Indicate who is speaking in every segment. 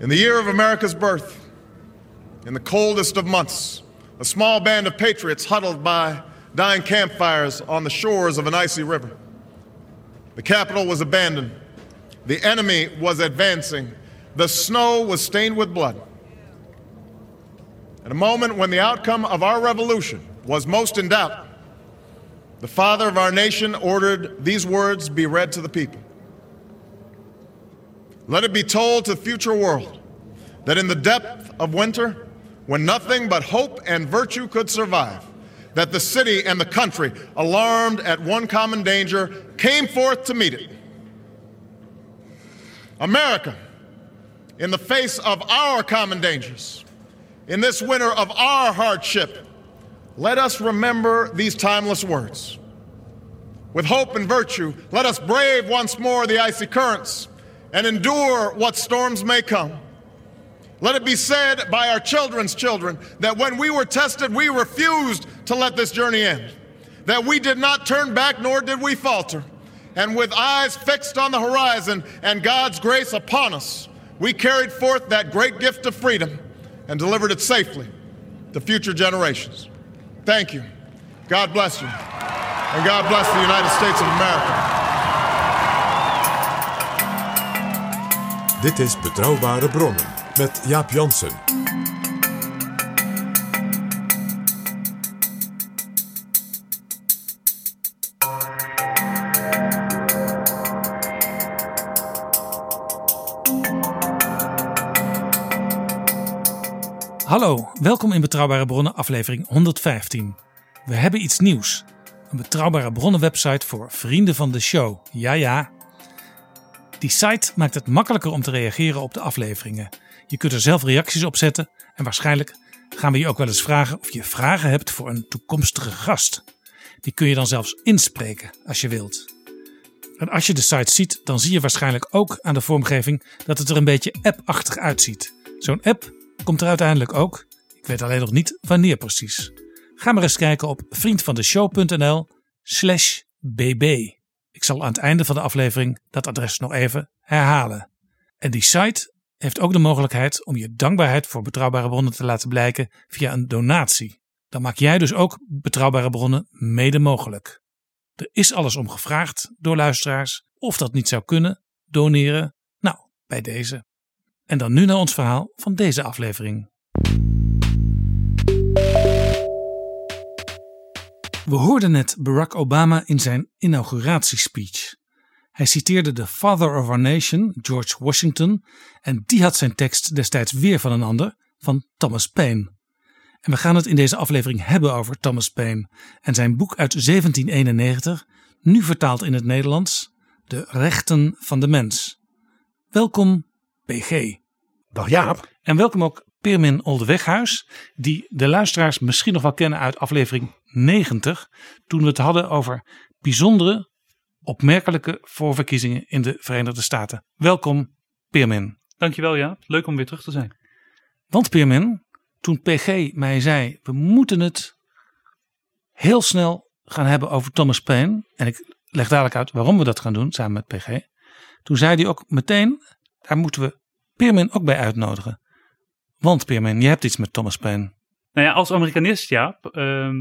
Speaker 1: In the year of America's birth, in the coldest of months, a small band of patriots huddled by dying campfires on the shores of an icy river. The capital was abandoned. The enemy was advancing. The snow was stained with blood. At a moment when the outcome of our revolution was most in doubt, the father of our nation ordered these words be read to the people. Let it be told to the future world that in the depth of winter, when nothing but hope and virtue could survive, that the city and the country, alarmed at one common danger, came forth to meet it. America, in the face of our common dangers, in this winter of our hardship, let us remember these timeless words. With hope and virtue, let us brave once more the icy currents and endure what storms may come. Let it be said by our children's children that when we were tested, we refused to let this journey end. That we did not turn back, nor did we falter. And with eyes fixed on the horizon and God's grace upon us, we carried forth that great gift of freedom and delivered it safely to future generations. Thank you. God bless you. And God bless the United States of America.
Speaker 2: Dit is Betrouwbare Bronnen met Jaap Jansen.
Speaker 3: Hallo, welkom in Betrouwbare Bronnen, aflevering 115. We hebben iets nieuws. Een Betrouwbare Bronnen website voor vrienden van de show. Ja, ja. Die site maakt het makkelijker om te reageren op de afleveringen. Je kunt er zelf reacties op zetten en waarschijnlijk gaan we je ook wel eens vragen of je vragen hebt voor een toekomstige gast. Die kun je dan zelfs inspreken als je wilt. En als je de site ziet, dan zie je waarschijnlijk ook aan de vormgeving dat het er een beetje app-achtig uitziet. Zo'n app komt er uiteindelijk ook. Ik weet alleen nog niet wanneer precies. Ga maar eens kijken op vriendvandeshow.nl slash bb. Ik zal aan het einde van de aflevering dat adres nog even herhalen. En die site heeft ook de mogelijkheid om je dankbaarheid voor betrouwbare bronnen te laten blijken via een donatie. Dan maak jij dus ook betrouwbare bronnen mede mogelijk. Er is alles om gevraagd door luisteraars. Of dat niet zou kunnen, doneren. Nou, bij deze. En dan nu naar ons verhaal van deze aflevering. We hoorden net Barack Obama in zijn inauguratiespeech. Hij citeerde de Father of Our Nation, George Washington, en die had zijn tekst destijds weer van een ander, van Thomas Paine. En we gaan het in deze aflevering hebben over Thomas Paine en zijn boek uit 1791, nu vertaald in het Nederlands, De Rechten van de Mens. Welkom, PG.
Speaker 4: Dag Jaap.
Speaker 3: En welkom ook Pirmin Oldeweghuis, die de luisteraars misschien nog wel kennen uit aflevering 90, toen we het hadden over bijzondere, opmerkelijke voorverkiezingen in de Verenigde Staten. Welkom, Pirmin.
Speaker 5: Dankjewel ja, leuk om weer terug te zijn.
Speaker 3: Want Pirmin, toen PG mij zei, we moeten het heel snel gaan hebben over Thomas Paine, en ik leg dadelijk uit waarom we dat gaan doen samen met PG, toen zei hij ook meteen, daar moeten we Pirmin ook bij uitnodigen. Want Pirmin, je hebt iets met Thomas Paine.
Speaker 5: Nou ja, als Amerikanist, ja, ehm,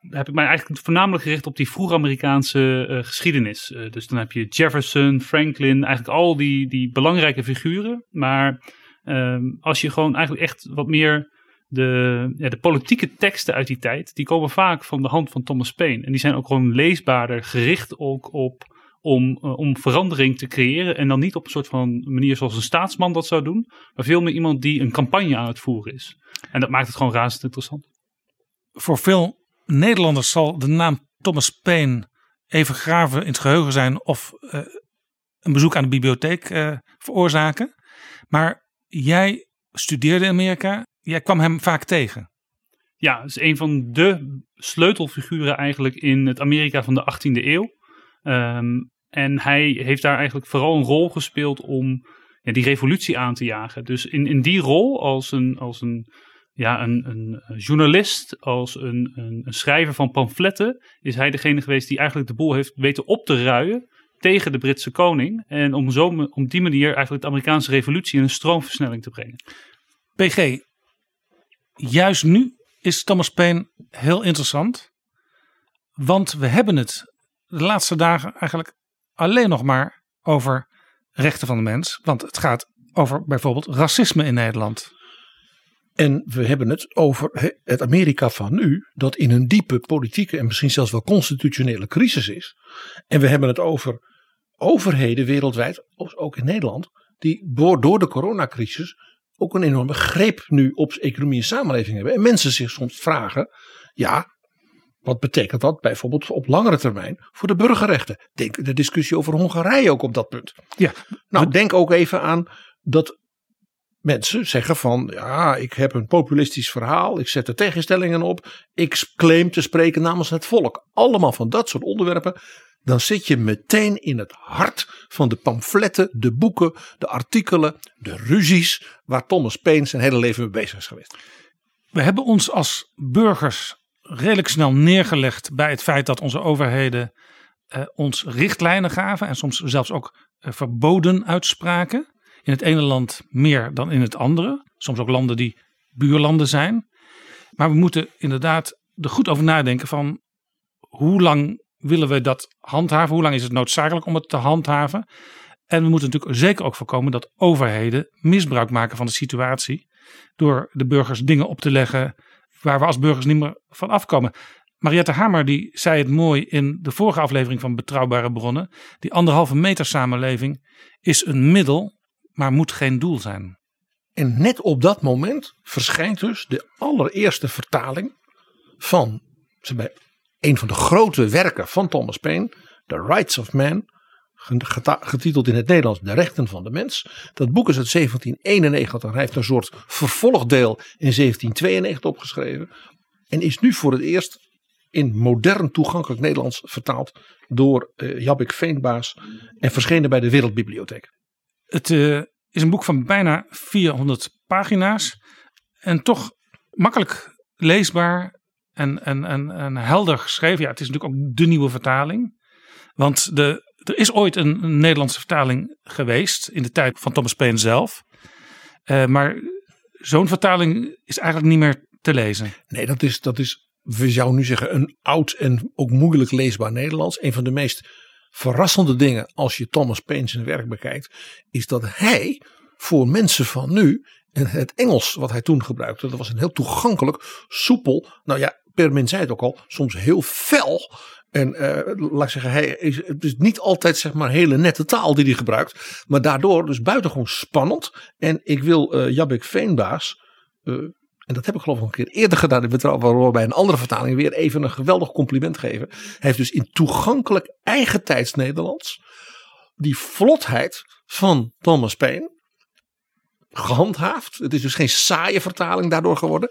Speaker 5: heb ik mij eigenlijk voornamelijk gericht op die vroeg-Amerikaanse uh, geschiedenis. Uh, dus dan heb je Jefferson, Franklin, eigenlijk al die, die belangrijke figuren. Maar um, als je gewoon eigenlijk echt wat meer de, de politieke teksten uit die tijd, die komen vaak van de hand van Thomas Paine. En die zijn ook gewoon leesbaarder, gericht ook op om, uh, om verandering te creëren. En dan niet op een soort van manier zoals een staatsman dat zou doen, maar veel meer iemand die een campagne aan het voeren is. En dat maakt het gewoon razend interessant.
Speaker 3: Voor veel Nederlanders zal de naam Thomas Paine even graven in het geheugen zijn of uh, een bezoek aan de bibliotheek eh, veroorzaken. Maar jij studeerde in Amerika. Jij kwam hem vaak tegen.
Speaker 5: Ja, is een van de sleutelfiguren eigenlijk in het Amerika van de 18e eeuw. Ehm, en hij heeft daar eigenlijk vooral een rol gespeeld om ja, die revolutie aan te jagen. Dus in, in die rol als een, als een, ja, een, een journalist, als een, een, een schrijver van pamfletten, is hij degene geweest die eigenlijk de boel heeft weten op te ruien tegen de Britse koning. En om, zo, om die manier eigenlijk de Amerikaanse revolutie in een stroomversnelling te brengen.
Speaker 3: PG, juist nu is Thomas Paine heel interessant. Want we hebben het de laatste dagen eigenlijk alleen nog maar over rechten van de mens. Want het gaat over bijvoorbeeld racisme in Nederland.
Speaker 4: En we hebben het over het Amerika van nu, dat in een diepe politieke en misschien zelfs wel constitutionele crisis is. En we hebben het over overheden wereldwijd, ook in Nederland, die door de coronacrisis ook een enorme greep nu op economie en samenleving hebben. En mensen zich soms vragen, ja, wat betekent dat bijvoorbeeld op langere termijn voor de burgerrechten? Denk de discussie over Hongarije ook op dat punt.
Speaker 3: Ja.
Speaker 4: Nou, denk ook even aan dat mensen zeggen van ja, ik heb een populistisch verhaal, ik zet de tegenstellingen op, ik claim te spreken namens het volk. Allemaal van dat soort onderwerpen. Dan zit je meteen in het hart van de pamfletten, de boeken, de artikelen, de ruzies waar Thomas Paine zijn hele leven mee bezig is geweest.
Speaker 3: We hebben ons als burgers redelijk snel neergelegd bij het feit dat onze overheden eh, ons richtlijnen gaven en soms zelfs ook eh, verboden uitspraken. In het ene land meer dan in het andere. Soms ook landen die buurlanden zijn. Maar we moeten inderdaad er goed over nadenken van hoe lang willen we dat handhaven? Hoe lang is het noodzakelijk om het te handhaven? En we moeten natuurlijk zeker ook voorkomen dat overheden misbruik maken van de situatie. Door de burgers dingen op te leggen waar we als burgers niet meer van afkomen. Mariette Hamer die zei het mooi in de vorige aflevering van Betrouwbare Bronnen. Die anderhalve meter samenleving is een middel, maar moet geen doel zijn.
Speaker 4: En net op dat moment verschijnt dus de allereerste vertaling van een van de grote werken van Thomas Paine, The Rights of Man, getiteld in het Nederlands De Rechten van de Mens. Dat boek is uit 1791. Hij heeft een soort vervolgdeel in 1792 opgeschreven. En is nu voor het eerst in modern toegankelijk Nederlands vertaald door uh, Jabbik Veenbaas en verschenen bij de Wereldbibliotheek.
Speaker 3: Het uh, is een boek van bijna 400 pagina's en toch makkelijk leesbaar en, en, en, en helder geschreven. Ja, het is natuurlijk ook de nieuwe vertaling. Want de er is ooit een, Nederlandse vertaling geweest in de tijd van Thomas Paine zelf. Uh, maar zo'n vertaling is eigenlijk niet meer te lezen.
Speaker 4: Nee, dat is, dat is, we zouden nu zeggen, een oud en ook moeilijk leesbaar Nederlands. Een van de meest verrassende dingen als je Thomas Paine zijn werk bekijkt, is dat hij voor mensen van nu en het Engels wat hij toen gebruikte, dat was een heel toegankelijk, soepel, nou ja, Permin zei het ook al, soms heel fel en uh, laat ik zeggen, hij is, het is niet altijd zeg maar hele nette taal die hij gebruikt. Maar daardoor dus buitengewoon spannend. En ik wil uh, Jabbek Veenbaas, uh, en dat heb ik geloof ik een keer eerder gedaan in Betrouwbaar bij een andere vertaling, weer even een geweldig compliment geven. Hij heeft dus in toegankelijk eigen tijds Nederlands die vlotheid van Thomas Paine gehandhaafd. Het is dus geen saaie vertaling daardoor geworden.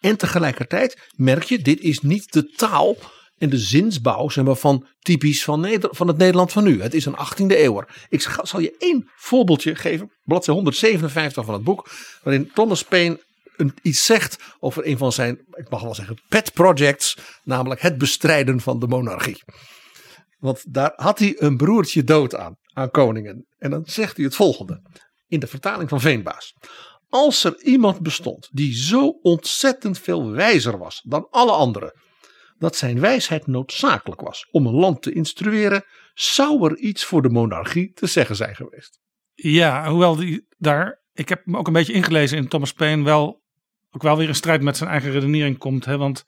Speaker 4: En tegelijkertijd merk je, dit is niet de taal en de zinsbouw zeg maar, van typisch van, Neder van het Nederland van nu. Het is een 18e eeuwer. Ik zal je één voorbeeldje geven, bladzijde 157 van het boek, waarin Thomas Paine iets zegt over een van zijn, ik mag wel zeggen, pet projects, namelijk het bestrijden van de monarchie. Want daar had hij een broertje dood aan, aan koningen. En dan zegt hij het volgende, in de vertaling van Veenbaas. Als er iemand bestond die zo ontzettend veel wijzer was dan alle anderen dat zijn wijsheid noodzakelijk was om een land te instrueren, zou er iets voor de monarchie te zeggen zijn geweest.
Speaker 3: Ja, hoewel die daar, ik heb me ook een beetje ingelezen in Thomas Paine, wel ook wel weer in strijd met zijn eigen redenering komt. Hè, want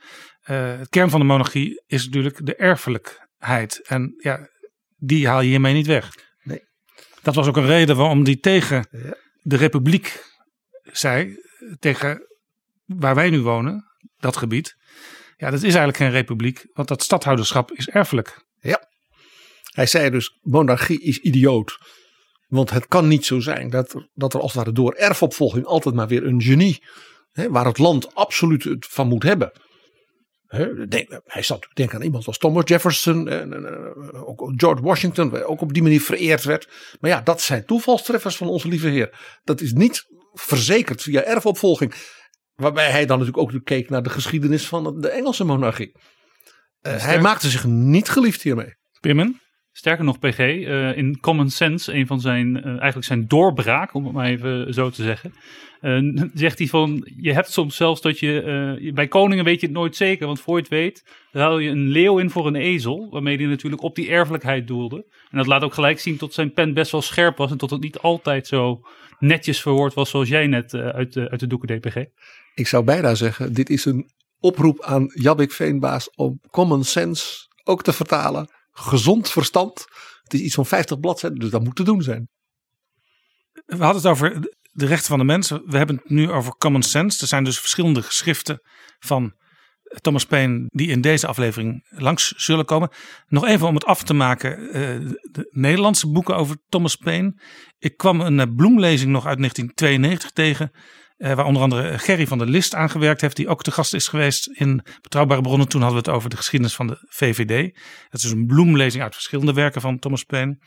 Speaker 3: uh, het kern van de monarchie is natuurlijk de erfelijkheid. En ja, die haal je hiermee niet weg.
Speaker 4: Nee.
Speaker 3: Dat was ook een reden waarom die tegen ja. de republiek zei, tegen waar wij nu wonen, dat gebied. Ja, dat is eigenlijk geen republiek, want dat stadhouderschap is erfelijk.
Speaker 4: Ja. Hij zei dus: monarchie is idioot. Want het kan niet zo zijn dat, dat er als het ware door erfopvolging altijd maar weer een genie, hè, waar het land absoluut het van moet hebben. Hij zat denk aan iemand als Thomas Jefferson en, en, eh, ook George Washington, ook op die manier vereerd werd. Maar ja, dat zijn toevalstreffers van onze lieve Heer. Dat is niet verzekerd via erfopvolging. Waarbij hij dan natuurlijk ook keek naar de geschiedenis van de Engelse monarchie. Eh, hij maakte zich niet geliefd hiermee.
Speaker 3: Pimmen?
Speaker 5: Sterker nog, PG, eh, in Common Sense, een van zijn, eh, eigenlijk zijn doorbraak, om het maar even zo te zeggen, zegt hij van, je hebt soms zelfs dat je, bij koningen weet je het nooit zeker, want voor je het weet, ruil je een leeuw in voor een ezel, waarmee hij natuurlijk op die erfelijkheid doelde. En dat laat ook gelijk zien tot zijn pen best wel scherp was en tot het niet altijd zo netjes verwoord was zoals jij net uit, de, uit de doeken DPG.
Speaker 4: Ik zou bijna zeggen, dit is een oproep aan Jabbik Veenbaas om common sense ook te vertalen. Gezond verstand. Het is iets van 50 bladzijden, dus dat moet te doen zijn.
Speaker 3: We hadden het over de rechten van de mensen. We hebben het nu over common sense. Er zijn dus verschillende geschriften van Thomas Paine die in deze aflevering langs zullen komen. Nog even om het af te maken. eh, de Nederlandse boeken over Thomas Paine. Ik kwam een eh, bloemlezing nog uit 1992 tegen. Eh, waar onder andere Gerry van der List aan gewerkt heeft. Die ook te gast is geweest in Betrouwbare Bronnen. Toen hadden we het over de geschiedenis van de VVD. Dat is een bloemlezing uit verschillende werken van Thomas Paine.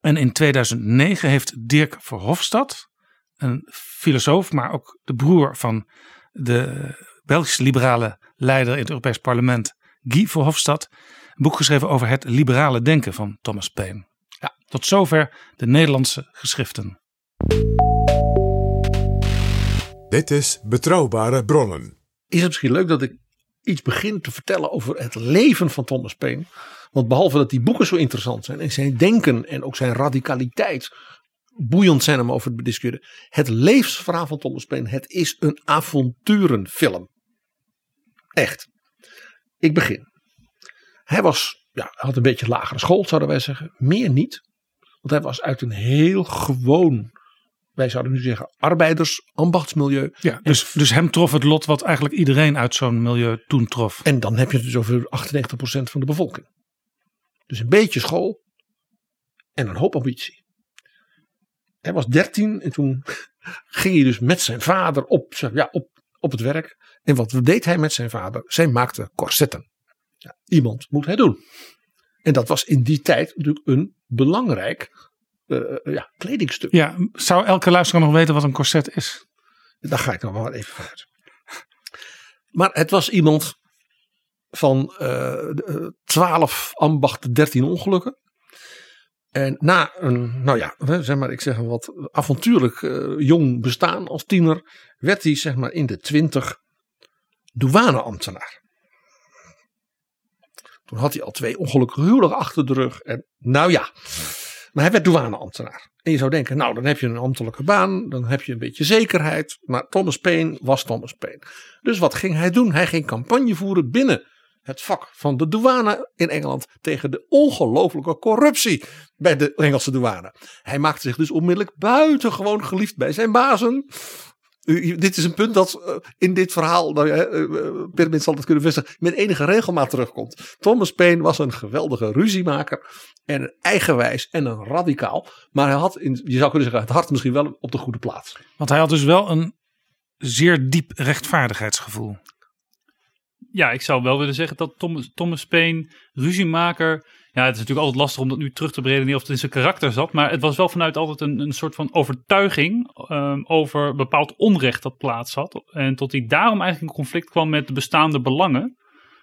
Speaker 3: En in 2009 heeft Dirk Verhofstadt, een filosoof, maar ook de broer van de Belgische liberale leider in het Europees Parlement, Guy Verhofstadt, een boek geschreven over het liberale denken van Thomas Paine. Ja, tot zover de Nederlandse geschriften.
Speaker 2: Dit is Betrouwbare Bronnen.
Speaker 4: Is het misschien leuk dat ik iets begin te vertellen over het leven van Thomas Paine. Want behalve dat die boeken zo interessant zijn en zijn denken en ook zijn radicaliteit boeiend zijn om over te bediscussiëren. Het levensverhaal van Thomas Paine, het is een avonturenfilm. Echt. Ik begin. Hij was, ja, had een beetje lagere school zouden wij zeggen. Meer niet. Want hij was uit een heel gewoon, wij zouden nu zeggen arbeiders-ambachtsmilieu.
Speaker 3: Ja, dus, dus hem trof het lot wat eigenlijk iedereen uit zo'n milieu toen trof.
Speaker 4: En dan heb je het dus over 98% van de bevolking. Dus een beetje school en een hoop ambitie. Hij was 13 en toen ging hij dus met zijn vader op, ja, op, op het werk. En wat deed hij met zijn vader? Zij maakte corsetten. Ja, iemand moet het doen. En dat was in die tijd natuurlijk een belangrijk ja, kledingstuk.
Speaker 3: Ja, zou elke luisteraar nog weten wat een corset is?
Speaker 4: Daar ga ik nog wel even vanuit. Maar het was iemand van eh, eh, 12 ambachten, 13 ongelukken. En na een, nou ja, zeg maar, ik zeg een wat avontuurlijk eh, jong bestaan als tiener, werd hij zeg maar in de 20 douaneambtenaar. Toen had hij al twee ongelukkige huwelijken achter de rug. En nou ja, maar hij werd douaneambtenaar. En je zou denken, nou dan heb je een ambtelijke baan, dan heb je een beetje zekerheid. Maar Thomas Paine was Thomas Paine. Dus wat ging hij doen? Hij ging campagne voeren binnen het vak van de douane in Engeland tegen de ongelofelijke corruptie bij de Engelse douane. Hij maakte zich dus onmiddellijk buitengewoon geliefd bij zijn bazen. U- dit is een punt dat eh, in dit verhaal, nou, ja, eh, eh, Pyramid zal het kunnen vestigen, met enige regelmaat terugkomt. Thomas Paine was een geweldige ruziemaker en een eigenwijs en een radicaal. Maar hij had, in, je zou kunnen zeggen, het hart misschien wel op de goede plaats.
Speaker 3: Want hij had dus wel een zeer diep rechtvaardigheidsgevoel.
Speaker 5: Ja, ik zou wel willen zeggen dat Thomas, Thomas Paine, ruziemaker. Ja, het is natuurlijk altijd lastig om dat nu terug te beredeneren of het in zijn karakter zat. Maar het was wel vanuit altijd een, een soort van overtuiging ehm, over bepaald onrecht dat plaats had. En tot hij daarom eigenlijk in conflict kwam met de bestaande belangen.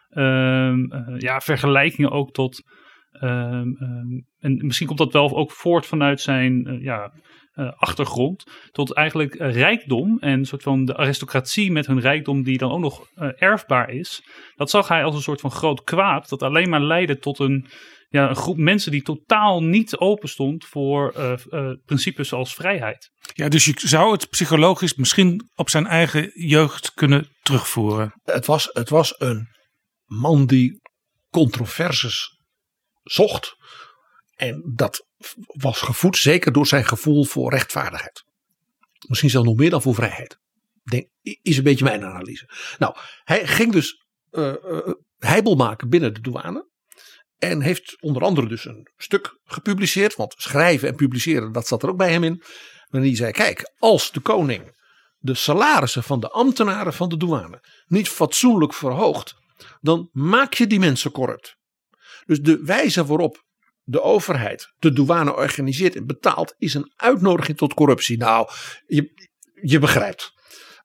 Speaker 5: Ehm, eh, ja, vergelijkingen ook tot. ehm, en misschien komt dat wel ook voort vanuit zijn eh, ja, eh, achtergrond. Tot eigenlijk rijkdom en een soort van de aristocratie met hun rijkdom, die dan ook nog erfbaar is. Dat zag hij als een soort van groot kwaad. Dat alleen maar leidde tot een, ja, een groep mensen die totaal niet open stond voor eh, eh, principes zoals vrijheid.
Speaker 3: Ja, dus je zou het psychologisch misschien op zijn eigen jeugd kunnen terugvoeren.
Speaker 4: Het was, het was een man die controverses zocht. En dat was gevoed zeker door zijn gevoel voor rechtvaardigheid. Misschien zelfs nog meer dan voor vrijheid. Denk, is een beetje mijn analyse. Nou, hij ging dus eh, eh, heibel maken binnen de douane. En heeft onder andere dus een stuk gepubliceerd. Want schrijven en publiceren, dat zat er ook bij hem in. Waarin hij zei, kijk, als de koning de salarissen van de ambtenaren van de douane niet fatsoenlijk verhoogt. Dan maak je die mensen corrupt. Dus de wijze waarop de overheid de douane organiseert en betaalt, is een uitnodiging tot corruptie. Nou, je, je begrijpt.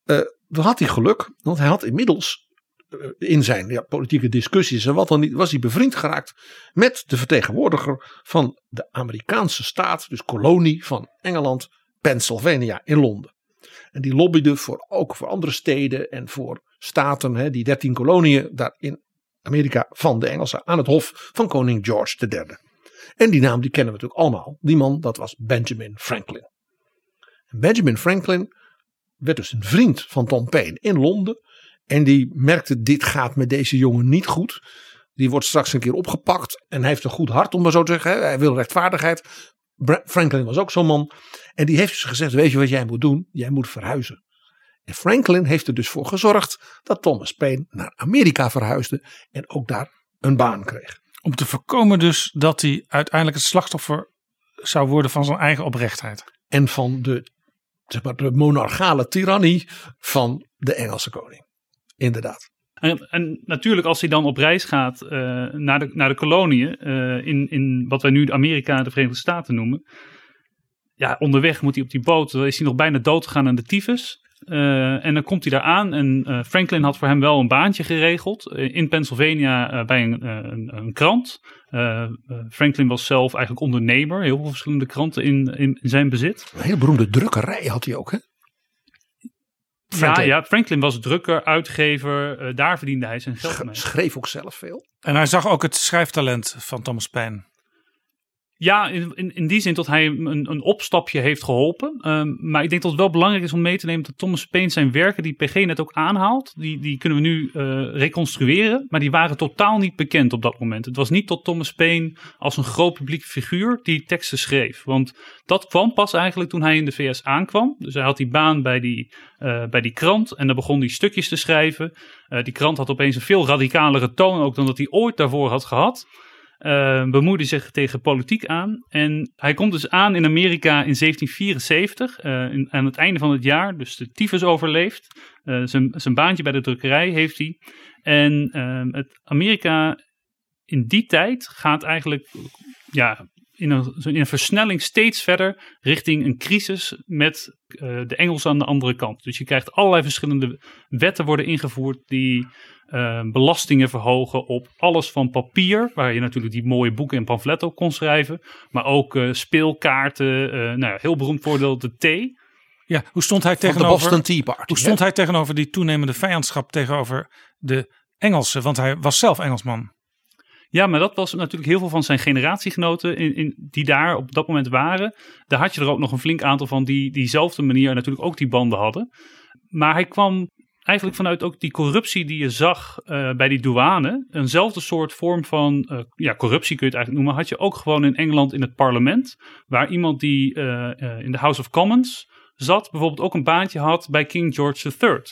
Speaker 4: Uh, dan had hij geluk, want hij had inmiddels in zijn ja, politieke discussies en wat dan niet, was hij bevriend geraakt met de vertegenwoordiger van de Amerikaanse staat, dus kolonie van Engeland, Pennsylvania in Londen. En die lobbyde voor, ook voor andere steden en voor staten, hè, die dertien koloniën daar in Amerika van de Engelsen aan het hof van koning George III. En die naam die kennen we natuurlijk allemaal. Die man, dat was Benjamin Franklin. En Benjamin Franklin werd dus een vriend van Tom Paine in Londen. En die merkte, dit gaat met deze jongen niet goed. Die wordt straks een keer opgepakt. En hij heeft een goed hart, om maar zo te zeggen. Hij wil rechtvaardigheid. Franklin was ook zo'n man. En die heeft dus gezegd, weet je wat jij moet doen? Jij moet verhuizen. En Franklin heeft er dus voor gezorgd dat Thomas Paine naar Amerika verhuisde. En ook daar een baan kreeg.
Speaker 3: Om te voorkomen dus dat hij uiteindelijk het slachtoffer zou worden van zijn eigen oprechtheid.
Speaker 4: En van de, zeg maar, de monarchale tirannie van de Engelse koning. Inderdaad.
Speaker 5: En, en, natuurlijk, als hij dan op reis gaat uh, naar, de, naar de koloniën, uh, in, in wat wij nu Amerika en de Verenigde Staten noemen. Ja, onderweg moet hij op die boot, is hij nog bijna dood gegaan aan de tyfus. Uh, en dan komt hij daar aan en Franklin had voor hem wel een baantje geregeld in Pennsylvania bij een, een, een krant. Franklin was zelf eigenlijk ondernemer, heel veel verschillende kranten in, in, zijn bezit.
Speaker 4: Een hele beroemde drukkerij had hij ook, hè?
Speaker 5: Franklin. Ja, ja, Franklin was drukker, uitgever. Uh, daar verdiende hij zijn geld mee.
Speaker 4: Schreef ook zelf veel.
Speaker 3: En hij zag ook het schrijftalent van Thomas Paine.
Speaker 5: Ja, in, in, die zin dat hij een, een opstapje heeft geholpen. Um, maar ik denk dat het wel belangrijk is om mee te nemen dat Thomas Paine zijn werken, die PG net ook aanhaalt, die, die kunnen we nu uh, reconstrueren. Maar die waren totaal niet bekend op dat moment. Het was niet tot Thomas Paine als een groot publiek figuur die teksten schreef. Want dat kwam pas eigenlijk toen hij in de VS aankwam. Dus hij had die baan bij die, uh, bij die krant en dan begon hij stukjes te schrijven. Uh, die krant had opeens een veel radicalere toon ook dan dat hij ooit daarvoor had gehad. Uh, bemoeide zich tegen politiek aan. En hij komt dus aan in Amerika in 1774, uh, in, aan het einde van het jaar. Dus de tyfus overleeft. Uh, zijn, zijn baantje bij de drukkerij heeft hij. En ehm, het Amerika in die tijd gaat eigenlijk ja, in, een, in een versnelling steeds verder richting een crisis met de Engelsen aan de andere kant. Dus je krijgt allerlei verschillende wetten worden ingevoerd die uh, belastingen verhogen op alles van papier, waar je natuurlijk die mooie boeken en pamfletten op kon schrijven, maar ook uh, speelkaarten, nou ja, heel beroemd voordeel de thee.
Speaker 3: Ja, hoe stond hij tegenover
Speaker 4: de Boston Tea Party?
Speaker 3: Hoe stond hij tegenover die toenemende vijandschap tegenover de Engelsen? Want hij was zelf Engelsman.
Speaker 5: Ja, maar dat was natuurlijk heel veel van zijn generatiegenoten in, in, die daar op dat moment waren. Daar had je er ook nog een flink aantal van die diezelfde manier natuurlijk ook die banden hadden. Maar hij kwam eigenlijk vanuit ook die corruptie die je zag uh, bij die douane, eenzelfde soort vorm van uh, ja, corruptie kun je het eigenlijk noemen, had je ook gewoon in Engeland in het parlement, waar iemand die uh, in de House of Commons zat, bijvoorbeeld ook een baantje had bij King George III.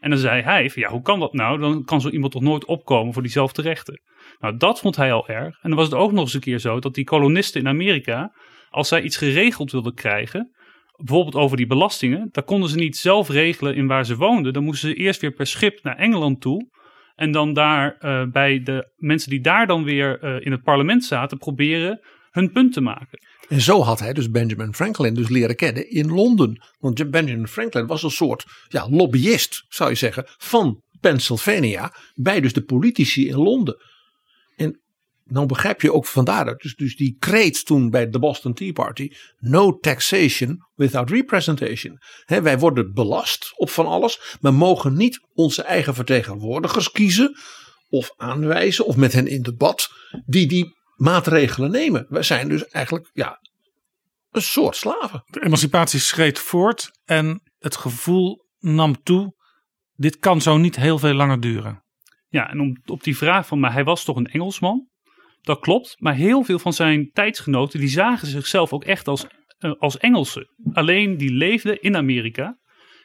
Speaker 5: En dan zei hij ja, hoe kan dat nou? Dan kan zo iemand toch nooit opkomen voor diezelfde rechten. Nou, dat vond hij al erg. En dan was het ook nog eens een keer zo dat die kolonisten in Amerika, als zij iets geregeld wilden krijgen, bijvoorbeeld over die belastingen, daar konden ze niet zelf regelen in waar ze woonden. Dan moesten ze eerst weer per schip naar Engeland toe. En dan daar uh, bij de mensen die daar dan weer uh, in het parlement zaten, proberen hun punt te maken.
Speaker 4: En zo had hij dus Benjamin Franklin dus leren kennen in Londen. Want Benjamin Franklin was een soort ja, lobbyist, zou je zeggen, van Pennsylvania bij dus de politici in Londen. Nou begrijp je ook vandaar dus, dus die kreet toen bij de Boston Tea Party: no taxation without representation. He, wij worden belast op van alles, maar mogen niet onze eigen vertegenwoordigers kiezen of aanwijzen of met hen in debat die die maatregelen nemen. Wij zijn dus eigenlijk ja, een soort slaven.
Speaker 3: De emancipatie schreed voort en het gevoel nam toe: dit kan zo niet heel veel langer duren.
Speaker 5: Ja, en om, op die vraag van, maar hij was toch een Engelsman? Dat klopt, maar heel veel van zijn tijdsgenoten die zagen zichzelf ook echt als, uh, als Engelsen. Alleen die leefden in Amerika.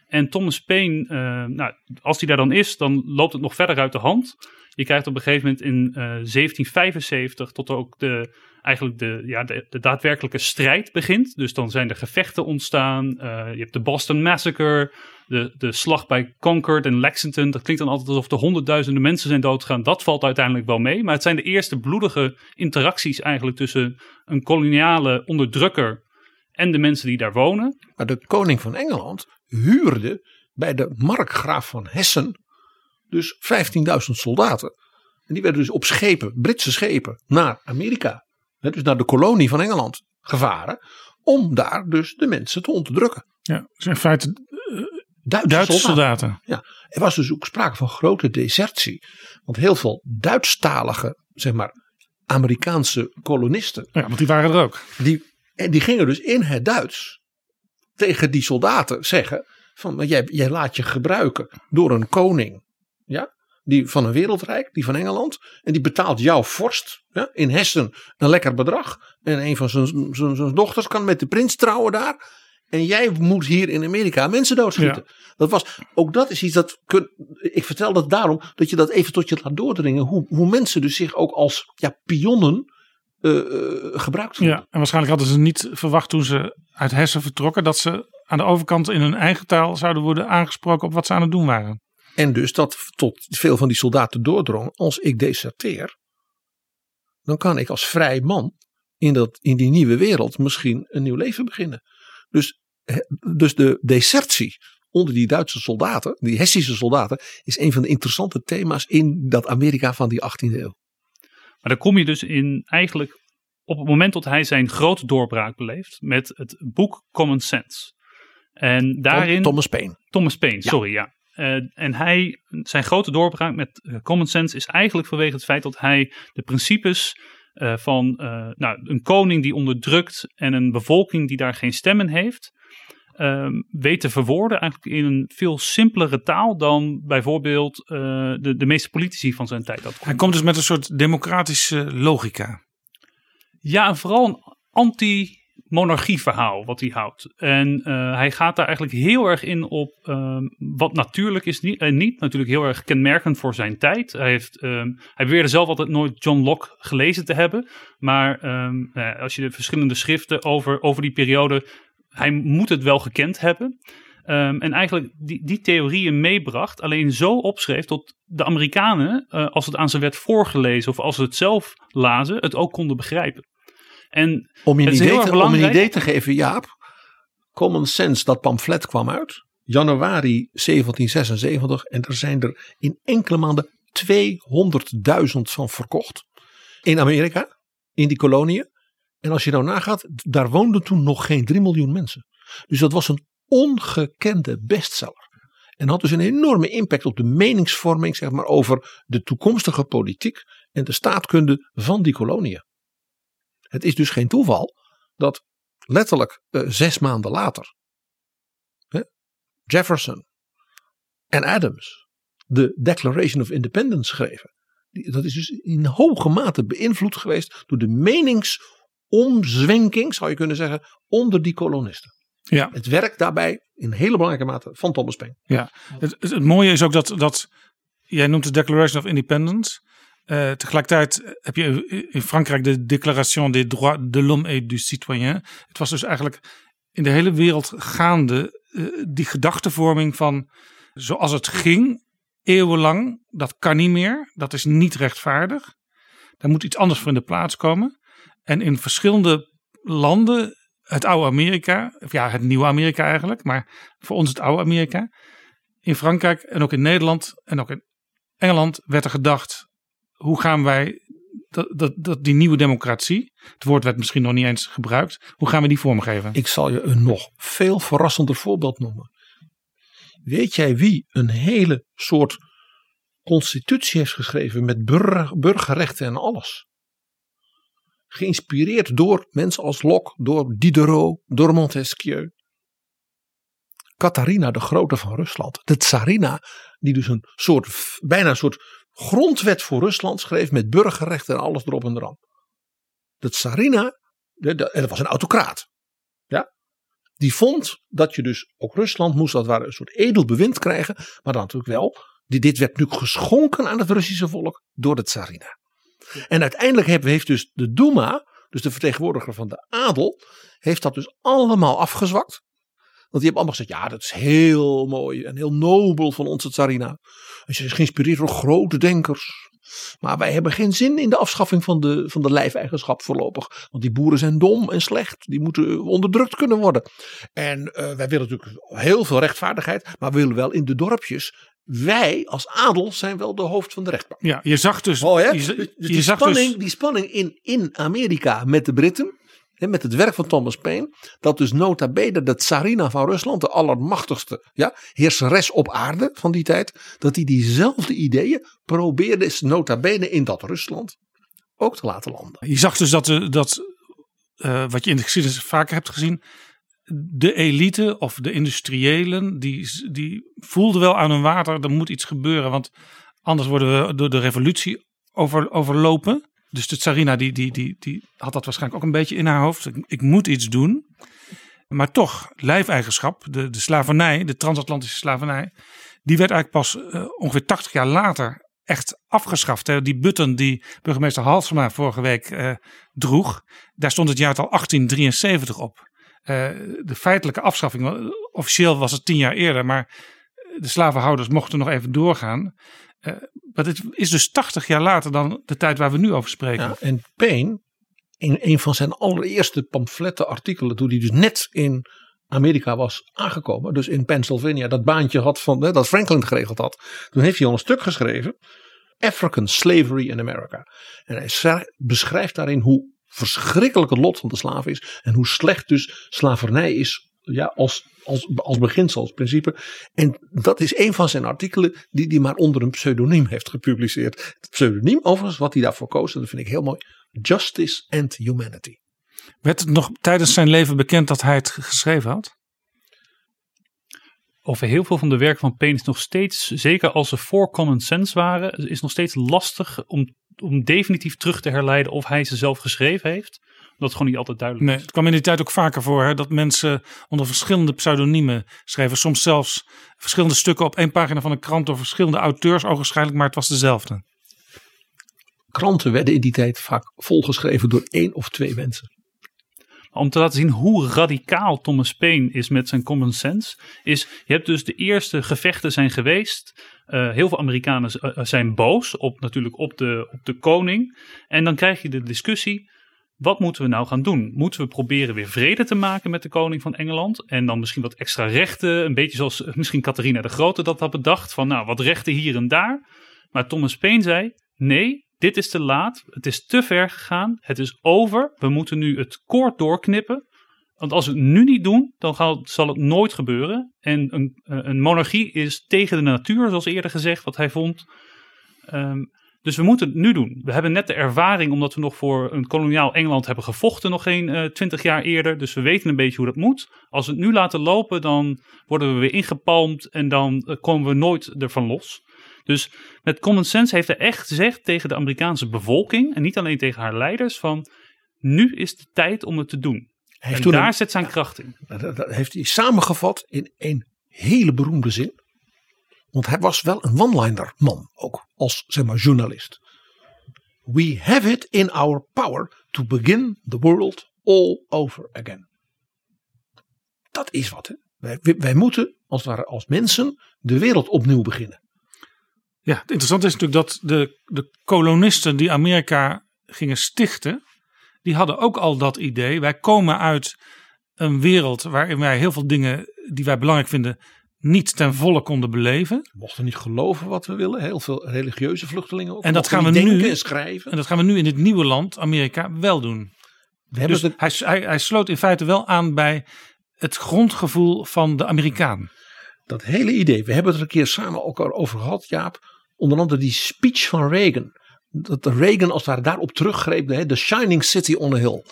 Speaker 5: En Thomas Paine, eh, nou, als hij daar dan is, dan loopt het nog verder uit de hand. Je krijgt op een gegeven moment in eh, 1775 tot ook de, eigenlijk de, ja, de, daadwerkelijke strijd begint. Dus dan zijn er gevechten ontstaan. Eh, je hebt de Boston Massacre, de, de slag bij Concord en Lexington. Dat klinkt dan altijd alsof er honderdduizenden mensen zijn doodgegaan. Dat valt uiteindelijk wel mee. Maar het zijn de eerste bloedige interacties eigenlijk tussen een koloniale onderdrukker en de mensen die daar wonen.
Speaker 4: Maar de koning van Engeland huurde bij de markgraaf van Hessen dus 15.000 soldaten. En die werden dus op schepen, Britse schepen, naar Amerika. Dus naar de kolonie van Engeland gevaren. Om daar dus de mensen te onderdrukken.
Speaker 3: Ja, dus in feite
Speaker 4: Duitse,
Speaker 3: Duitse
Speaker 4: soldaten.
Speaker 3: soldaten.
Speaker 4: Ja, er was dus ook sprake van grote desertie. Want heel veel Duitsstalige, zeg maar, Amerikaanse kolonisten.
Speaker 3: Ja, want die waren er ook.
Speaker 4: Die, en die gingen dus in het Duits tegen die soldaten zeggen: van jij, jij laat je gebruiken door een koning. Ja, die van een wereldrijk, die van Engeland. En die betaalt jouw vorst ja, in Hessen een lekker bedrag. En een van zijn, dochters kan met de prins trouwen daar. En jij moet hier in Amerika mensen doodschieten. Dat was, ook dat is iets dat. kun- Ik vertel dat daarom dat je dat even tot je laat doordringen. Hoe, hoe mensen dus zich ook als ja, pionnen eh, gebruikt.
Speaker 3: Ja, en waarschijnlijk hadden ze niet verwacht toen ze uit Hessen vertrokken dat ze aan de overkant in hun eigen taal zouden worden aangesproken op wat ze aan het doen waren.
Speaker 4: En dus dat tot veel van die soldaten doordrong. Als ik deserteer, dan kan ik als vrij man in, dat, in die nieuwe wereld misschien een nieuw leven beginnen. Dus, dus de desertie onder die Duitse soldaten, die Hessische soldaten, is een van de interessante thema's in dat Amerika van die 18e eeuw.
Speaker 5: Maar dan kom je dus in eigenlijk op het moment dat hij zijn grote doorbraak beleeft met het boek Common Sense. En daarin.
Speaker 4: Thomas Paine.
Speaker 5: Thomas Paine, sorry, ja. Eh, en hij, zijn grote doorbraak met eh, Common Sense is eigenlijk vanwege het feit dat hij de principes eh, van nou, een koning die onderdrukt en een bevolking die daar geen stemmen heeft, ehm, weet te verwoorden eigenlijk in een veel simpelere taal dan bijvoorbeeld de, de meeste politici van zijn tijd. Dat
Speaker 3: Hij komt dus met een soort democratische logica.
Speaker 5: Ja, en vooral een anti-monarchie verhaal wat hij houdt. En eh, hij gaat daar eigenlijk heel erg in op ehm, wat natuurlijk is niet, en niet. Natuurlijk heel erg kenmerkend voor zijn tijd. Hij, heeft, ehm, hij beweerde zelf altijd nooit John Locke gelezen te hebben. Maar ehm, nou ja, als je de verschillende schriften over, over die periode... Hij moet het wel gekend hebben. Ehm, en eigenlijk die, die theorieën meebracht, alleen zo opschreef tot de Amerikanen, eh, als het aan ze werd voorgelezen of als ze het zelf lazen, het ook konden begrijpen. En
Speaker 4: Om je, een idee te, om een idee te geven, Jaap. Common Sense, dat pamflet kwam uit. Januari 1776. En er zijn er in enkele maanden 200.000 van verkocht. In Amerika, in die koloniën. En als je nou nagaat, daar woonden toen nog geen 3 miljoen mensen. Dus dat was een ongekende bestseller. En had dus een enorme impact op de meningsvorming, zeg maar, over de toekomstige politiek en de staatkunde van die koloniën. Het is dus geen toeval dat letterlijk eh, zes maanden later hè, Jefferson en Adams de Declaration of Independence schreven. Dat is dus in hoge mate beïnvloed geweest door de meningsomzwenking, zou je kunnen zeggen, onder die kolonisten.
Speaker 3: Ja.
Speaker 4: Het werk daarbij in hele belangrijke mate van Thomas Paine.
Speaker 3: Ja, het, het, het mooie is ook dat, dat jij noemt de Declaration of Independence. Eh, tegelijkertijd heb je in Frankrijk de Déclaration des droits de l'homme et du citoyen. Het was dus eigenlijk in de hele wereld gaande eh, die gedachtevorming van zoals het ging, eeuwenlang, dat kan niet meer, dat is niet rechtvaardig. Daar moet iets anders voor in de plaats komen. En in verschillende landen, het oude Amerika, of ja, het nieuwe Amerika eigenlijk, maar voor ons het oude Amerika. In Frankrijk en ook in Nederland en ook in Engeland werd er gedacht: hoe gaan wij dat, dat, die nieuwe democratie, het woord werd misschien nog niet eens gebruikt, hoe gaan we die vormgeven?
Speaker 4: Ik zal je een nog veel verrassender voorbeeld noemen. Weet jij wie een hele soort constitutie heeft geschreven met burger, burgerrechten en alles? Geïnspireerd door mensen als Locke, door Diderot, door Montesquieu. Catharina de Grote van Rusland, de tsarina, die dus een soort, bijna een soort grondwet voor Rusland schreef met burgerrechten en alles erop en eraan. De tsarina, en dat was een autocraat. Ja? die vond dat je dus ook Rusland moest dat ware een soort edel bewind krijgen. Maar dan natuurlijk wel, die- dit werd nu geschonken aan het Russische volk door de tsarina. En uiteindelijk heeft, heeft dus de Duma, dus de vertegenwoordiger van de adel, heeft dat dus allemaal afgezwakt. Want die hebben allemaal gezegd, ja dat is heel mooi en heel nobel van onze tsarina. En ze is geïnspireerd door grote denkers. Maar wij hebben geen zin in de afschaffing van de, van de lijfeigenschap voorlopig. Want die boeren zijn dom en slecht. Die moeten onderdrukt kunnen worden. En eh, wij willen natuurlijk heel veel rechtvaardigheid. Maar we willen wel in de dorpjes. Wij als adel zijn wel de hoofd van de rechtbank.
Speaker 3: Ja, je zag dus. Je,
Speaker 4: Dus
Speaker 3: je
Speaker 4: die,
Speaker 3: zag
Speaker 4: spanning,
Speaker 3: dus
Speaker 4: die spanning in, in Amerika met de Britten. Met het werk van Thomas Paine. Dat dus nota bene de tsarina van Rusland. De allermachtigste ja, heerseres op aarde van die tijd. Dat hij diezelfde ideeën probeerde nota bene in dat Rusland ook te laten landen.
Speaker 3: Je zag dus dat, dat eh, wat je in de geschiedenis vaker hebt gezien. De elite of de industriëlen, die, die voelden wel aan hun water, er moet iets gebeuren. Want anders worden we door de revolutie over, overlopen. Dus de tsarina die, die, die, die had dat waarschijnlijk ook een beetje in haar hoofd. Ik, moet iets doen. Maar toch, lijfeigenschap, de, de slavernij, de transatlantische slavernij. Die werd eigenlijk pas eh, ongeveer 80 jaar later echt afgeschaft. Hè. Die button die burgemeester Halsema vorige week eh, droeg, daar stond het jaartal 1873 op. Eh, de feitelijke afschaffing, officieel was het tien jaar eerder, maar de slavenhouders mochten nog even doorgaan. Maar dit is dus 80 jaar later dan de tijd waar we nu over spreken.
Speaker 4: En Paine, in een van zijn allereerste pamfletten artikelen, toen hij dus net in Amerika was aangekomen, dus in Pennsylvania, dat baantje had van, hè, dat Franklin geregeld had. Toen heeft hij al een stuk geschreven, African Slavery in America. En hij schrijft- beschrijft daarin hoe verschrikkelijk het lot van de slaaf is en hoe slecht dus slavernij is ja, als, als, als beginsel, als principe. En dat is een van zijn artikelen die hij maar onder een pseudoniem heeft gepubliceerd. Het pseudoniem overigens, wat hij daarvoor koos, en dat vind ik heel mooi. Justice and Humanity.
Speaker 3: Werd het nog tijdens zijn leven bekend dat hij het geschreven had?
Speaker 5: over heel veel van de werk van Paine is nog steeds, zeker als ze voor common sense waren, is nog steeds lastig om, om definitief terug te herleiden of hij ze zelf geschreven heeft. Het gewoon niet altijd duidelijk
Speaker 3: Nee,
Speaker 5: is.
Speaker 3: het kwam in die tijd ook vaker voor hè, dat mensen onder verschillende pseudoniemen schreven. Soms zelfs verschillende stukken op één pagina van een krant door verschillende auteurs, ogenschijnlijk, maar het was dezelfde.
Speaker 4: Kranten werden in die tijd vaak volgeschreven door één of twee mensen.
Speaker 5: Om te laten zien hoe radicaal Thomas Paine is met zijn common sense, is je hebt dus de eerste gevechten zijn geweest. Eh, heel veel Amerikanen eh, zijn boos op natuurlijk op de, op de koning. En dan krijg je de discussie. Wat moeten we nou gaan doen? Moeten we proberen weer vrede te maken met de koning van Engeland? En dan misschien wat extra rechten. Een beetje zoals eh, misschien Catharina de Grote dat had bedacht. Van nou, wat rechten hier en daar. Maar Thomas Paine zei: nee, dit is te laat. Het is te ver gegaan. Het is over. We moeten nu het koord doorknippen. Want als we het nu niet doen, dan zal het nooit gebeuren. En een, eh, een monarchie is tegen de natuur, zoals eerder gezegd, wat hij vond. Ehm, dus we moeten het nu doen. We hebben net de ervaring, omdat we nog voor een koloniaal Engeland hebben gevochten, nog geen twintig jaar eerder. Dus we weten een beetje hoe dat moet. Als we het nu laten lopen, dan worden we weer ingepalmd en dan eh, komen we nooit ervan los. Dus met common sense heeft hij echt gezegd tegen de Amerikaanse bevolking, en niet alleen tegen haar leiders, van nu is de tijd om het te doen.
Speaker 4: Heeft
Speaker 5: en daar
Speaker 4: een-
Speaker 5: zit zijn kracht in.
Speaker 4: Dat, dat heeft hij samengevat in een hele beroemde zin. Want hij was wel een one-liner man, ook als zeg maar, journalist. We have it in our power to begin the world all over again. Dat is wat. Hè? Wij, wij- moeten als, het ware, als mensen de wereld opnieuw beginnen.
Speaker 3: Ja, het interessante is natuurlijk dat de, de kolonisten die Amerika gingen stichten, die hadden ook al dat idee. Wij komen uit een wereld waarin wij heel veel dingen die wij belangrijk vinden niet ten volle konden beleven.
Speaker 4: We mochten niet geloven wat we willen. Heel veel religieuze vluchtelingen ook.
Speaker 3: En dat gaan we nu-
Speaker 4: en schrijven.
Speaker 3: En dat gaan we nu in dit nieuwe land, Amerika, wel doen.
Speaker 4: We
Speaker 3: Dus
Speaker 4: het,
Speaker 3: hij, hij, hij sloot in feite wel aan bij het grondgevoel van de Amerikaan.
Speaker 4: dat hele idee. We hebben het er een keer samen ook al over gehad, Jaap. Onder andere die speech van Reagan. Dat de Reagan als het ware daarop teruggreep. De The Shining City on a Hill.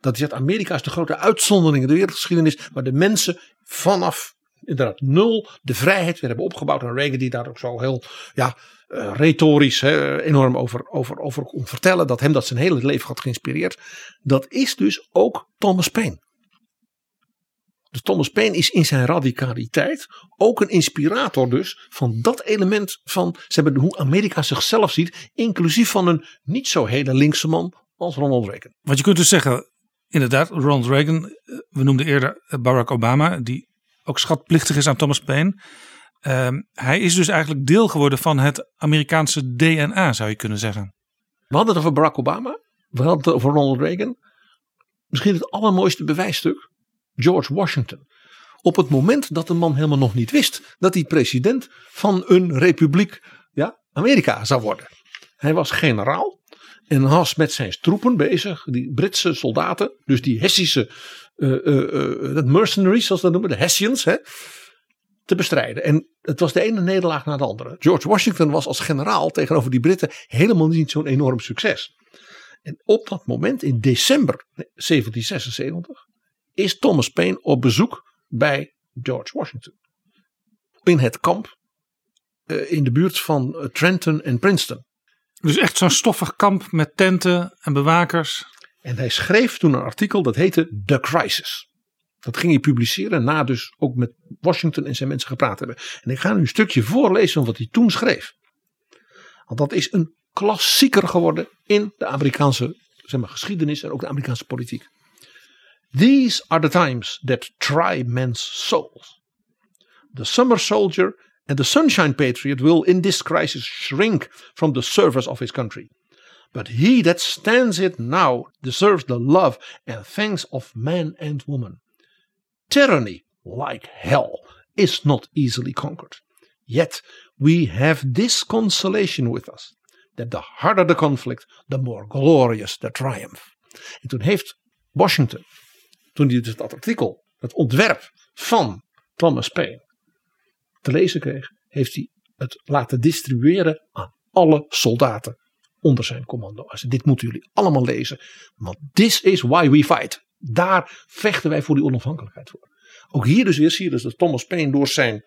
Speaker 4: Dat hij zegt, Amerika is de grote uitzondering in de wereldgeschiedenis. Waar de mensen vanaf inderdaad nul de vrijheid weer hebben opgebouwd. En Reagan die daar ook zo heel ja, eh, retorisch enorm over, over, over kon vertellen. Dat hem dat zijn hele leven had geïnspireerd. Dat is dus ook Thomas Paine. Dus Thomas Paine is in zijn radicaliteit ook een inspirator dus van dat element van ze hebben hoe Amerika zichzelf ziet, inclusief van een niet zo hele linkse man als Ronald Reagan.
Speaker 3: Want je kunt dus zeggen, inderdaad, Ronald Reagan, eh, we noemden eerder Barack Obama, die ook schatplichtig is aan Thomas Paine. Ehm, hij is dus eigenlijk deel geworden van het Amerikaanse DNA, zou je kunnen zeggen.
Speaker 4: We hadden het over Barack Obama, we hadden het over Ronald Reagan. Misschien het allermooiste bewijsstuk, George Washington. Op het moment dat de man helemaal nog niet wist dat hij president van een republiek, ja, Amerika zou worden. Hij was generaal en was met zijn troepen bezig, die Britse soldaten, dus die Hessische uh, uh, uh, mercenaries, zoals dat noemen, de Hessians, hè, te bestrijden. En het was de ene nederlaag na de andere. George Washington was als generaal tegenover die Britten helemaal niet zo'n enorm succes. En op dat moment, in december 1776, is Thomas Paine op bezoek bij George Washington. In het kamp in de buurt van Trenton en Princeton.
Speaker 3: Dus echt zo'n stoffig kamp met tenten en bewakers.
Speaker 4: En hij schreef toen een artikel dat heette The Crisis. Dat ging hij publiceren na dus ook met Washington en zijn mensen gepraat hebben. En ik ga nu een stukje voorlezen van wat hij toen schreef. Want dat is een klassieker geworden in de Amerikaanse zeg maar, geschiedenis en ook de Amerikaanse politiek. These are the times that try men's souls. The summer soldier and the sunshine patriot will in this crisis shrink from the service of his country. But he that stands it now deserves the love and thanks of man and woman. Tyranny, like hell, is not easily conquered. Yet we have this consolation with us: that the harder the conflict, the more glorious the triumph. En toen heeft Washington, toen hij dus dat artikel, het ontwerp van Thomas Paine te lezen kreeg, heeft hij het laten distribueren aan alle soldaten onder zijn commando. Dit moeten jullie allemaal lezen, want this is why we fight. Daar vechten wij voor die onafhankelijkheid voor. Ook hier dus weer zie je dus dat Thomas Paine door zijn,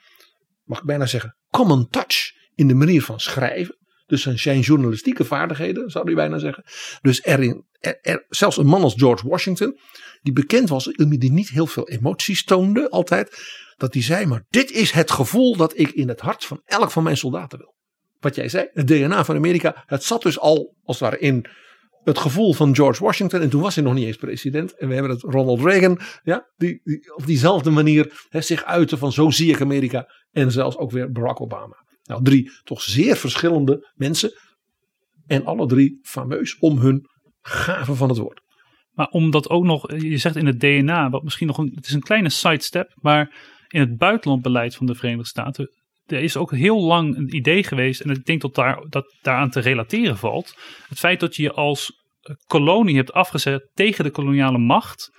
Speaker 4: mag ik bijna zeggen, common touch in de manier van schrijven. Dus zijn journalistieke vaardigheden, zou je bijna zeggen. Dus er, zelfs een man als George Washington, die bekend was, die niet heel veel emoties toonde altijd. Dat hij zei, maar dit is het gevoel dat ik in het hart van elk van mijn soldaten wil. Wat jij zei, het DNA van Amerika, het zat dus al als het ware in het gevoel van George Washington. En toen was hij nog niet eens president. En we hebben het Ronald Reagan, ja, die, die op diezelfde manier zich uiten van zo zie ik Amerika. En zelfs ook weer Barack Obama. Nou, drie toch zeer verschillende mensen. En alle drie fameus om hun gave van het woord.
Speaker 5: Maar omdat ook nog, je zegt in het DNA, wat misschien nog een, het is een kleine sidestep, maar in het buitenlandbeleid van de Verenigde Staten, er is ook heel lang een idee geweest, en ik denk dat daar, dat daaraan te relateren valt. Het feit dat je je als kolonie hebt afgezet tegen de koloniale macht,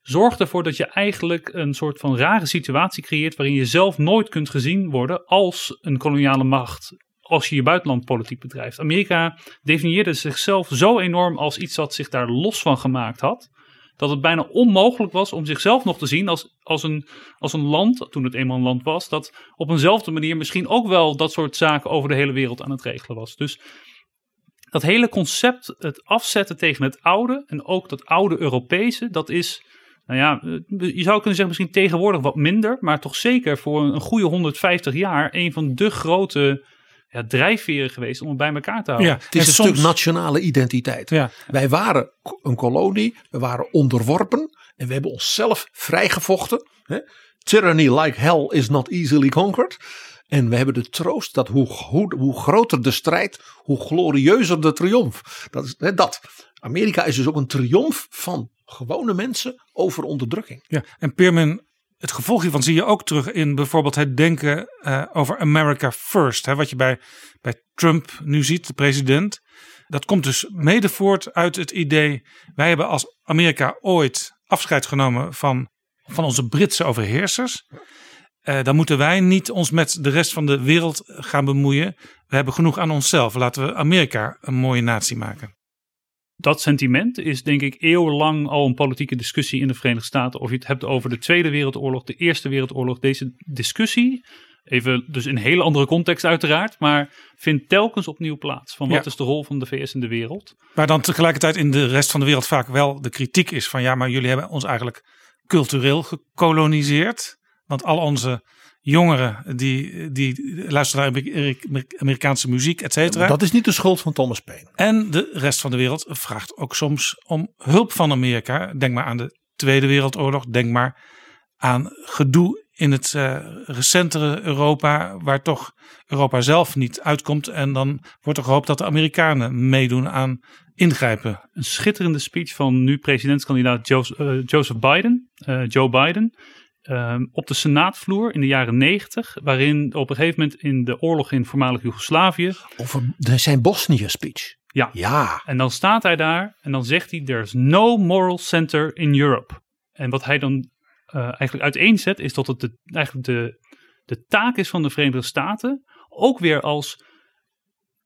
Speaker 5: zorgt ervoor dat je eigenlijk een soort van rare situatie creëert waarin je zelf nooit kunt gezien worden als een koloniale macht als je je buitenlandpolitiek bedrijft. Amerika definieerde zichzelf zo enorm als iets dat zich daar los van gemaakt had, dat het bijna onmogelijk was om zichzelf nog te zien als, als, een, als een land, toen het eenmaal een land was, dat op eenzelfde manier misschien ook wel dat soort zaken over de hele wereld aan het regelen was. Dus dat hele concept, het afzetten tegen het oude en ook dat oude Europese, dat is nou ja, je zou kunnen zeggen misschien tegenwoordig wat minder, maar toch zeker voor een goede 150 jaar een van de grote ja, drijfveren geweest om het bij elkaar te houden.
Speaker 4: Ja, het is een stuk nationale identiteit.
Speaker 3: Ja.
Speaker 4: Wij waren een kolonie, we waren onderworpen en we hebben onszelf vrijgevochten. Hè? Tyranny like hell is not easily conquered. En we hebben de troost dat hoe, hoe, hoe groter de strijd, hoe glorieuzer de triomf. Dat is hè, dat. Amerika is dus ook een triomf van gewone mensen over onderdrukking.
Speaker 3: Ja, en Peerman, het gevolg hiervan zie je ook terug in bijvoorbeeld het denken uh, over America First. Hè, wat je bij, bij Trump nu ziet, de president. Dat komt dus mede voort uit het idee, wij hebben als Amerika ooit afscheid genomen van, van onze Britse overheersers. Uh, dan moeten wij niet ons met de rest van de wereld gaan bemoeien. We hebben genoeg aan onszelf. Laten we Amerika een mooie natie maken
Speaker 5: dat sentiment is denk ik eeuwenlang al een politieke discussie in de Verenigde Staten. Of je het hebt over de Tweede Wereldoorlog, de Eerste Wereldoorlog. Deze discussie, even dus in een hele andere context uiteraard, maar vindt telkens opnieuw plaats. Van wat
Speaker 3: Ja.
Speaker 5: is de rol van de VS in de wereld?
Speaker 3: Waar dan tegelijkertijd in de rest van de wereld vaak wel de kritiek is van ja, maar jullie hebben ons eigenlijk cultureel gekoloniseerd. Want al onze jongeren die, die luisteren naar Amerika- Amerikaanse muziek, et cetera.
Speaker 4: Dat is niet de schuld van Thomas Paine.
Speaker 3: En de rest van de wereld vraagt ook soms om hulp van Amerika. Denk maar aan de Tweede Wereldoorlog. Denk maar aan gedoe in het eh, recentere Europa, waar toch Europa zelf niet uitkomt. En dan wordt er gehoopt dat de Amerikanen meedoen aan ingrijpen.
Speaker 5: Een schitterende speech van nu presidentskandidaat Joseph, eh, Joseph Biden, eh, Joe Biden. Ehm, op de senaatvloer in de jaren negentig, waarin op een gegeven moment in de oorlog in voormalig Joegoslavië.
Speaker 4: Over de, zijn Bosnië speech.
Speaker 5: Ja,
Speaker 4: Ja,
Speaker 5: En dan staat hij daar en dan zegt hij: There's no moral center in Europe. En wat hij dan eh, eigenlijk uiteenzet, is dat het de, eigenlijk de, de taak is van de Verenigde Staten. Ook weer als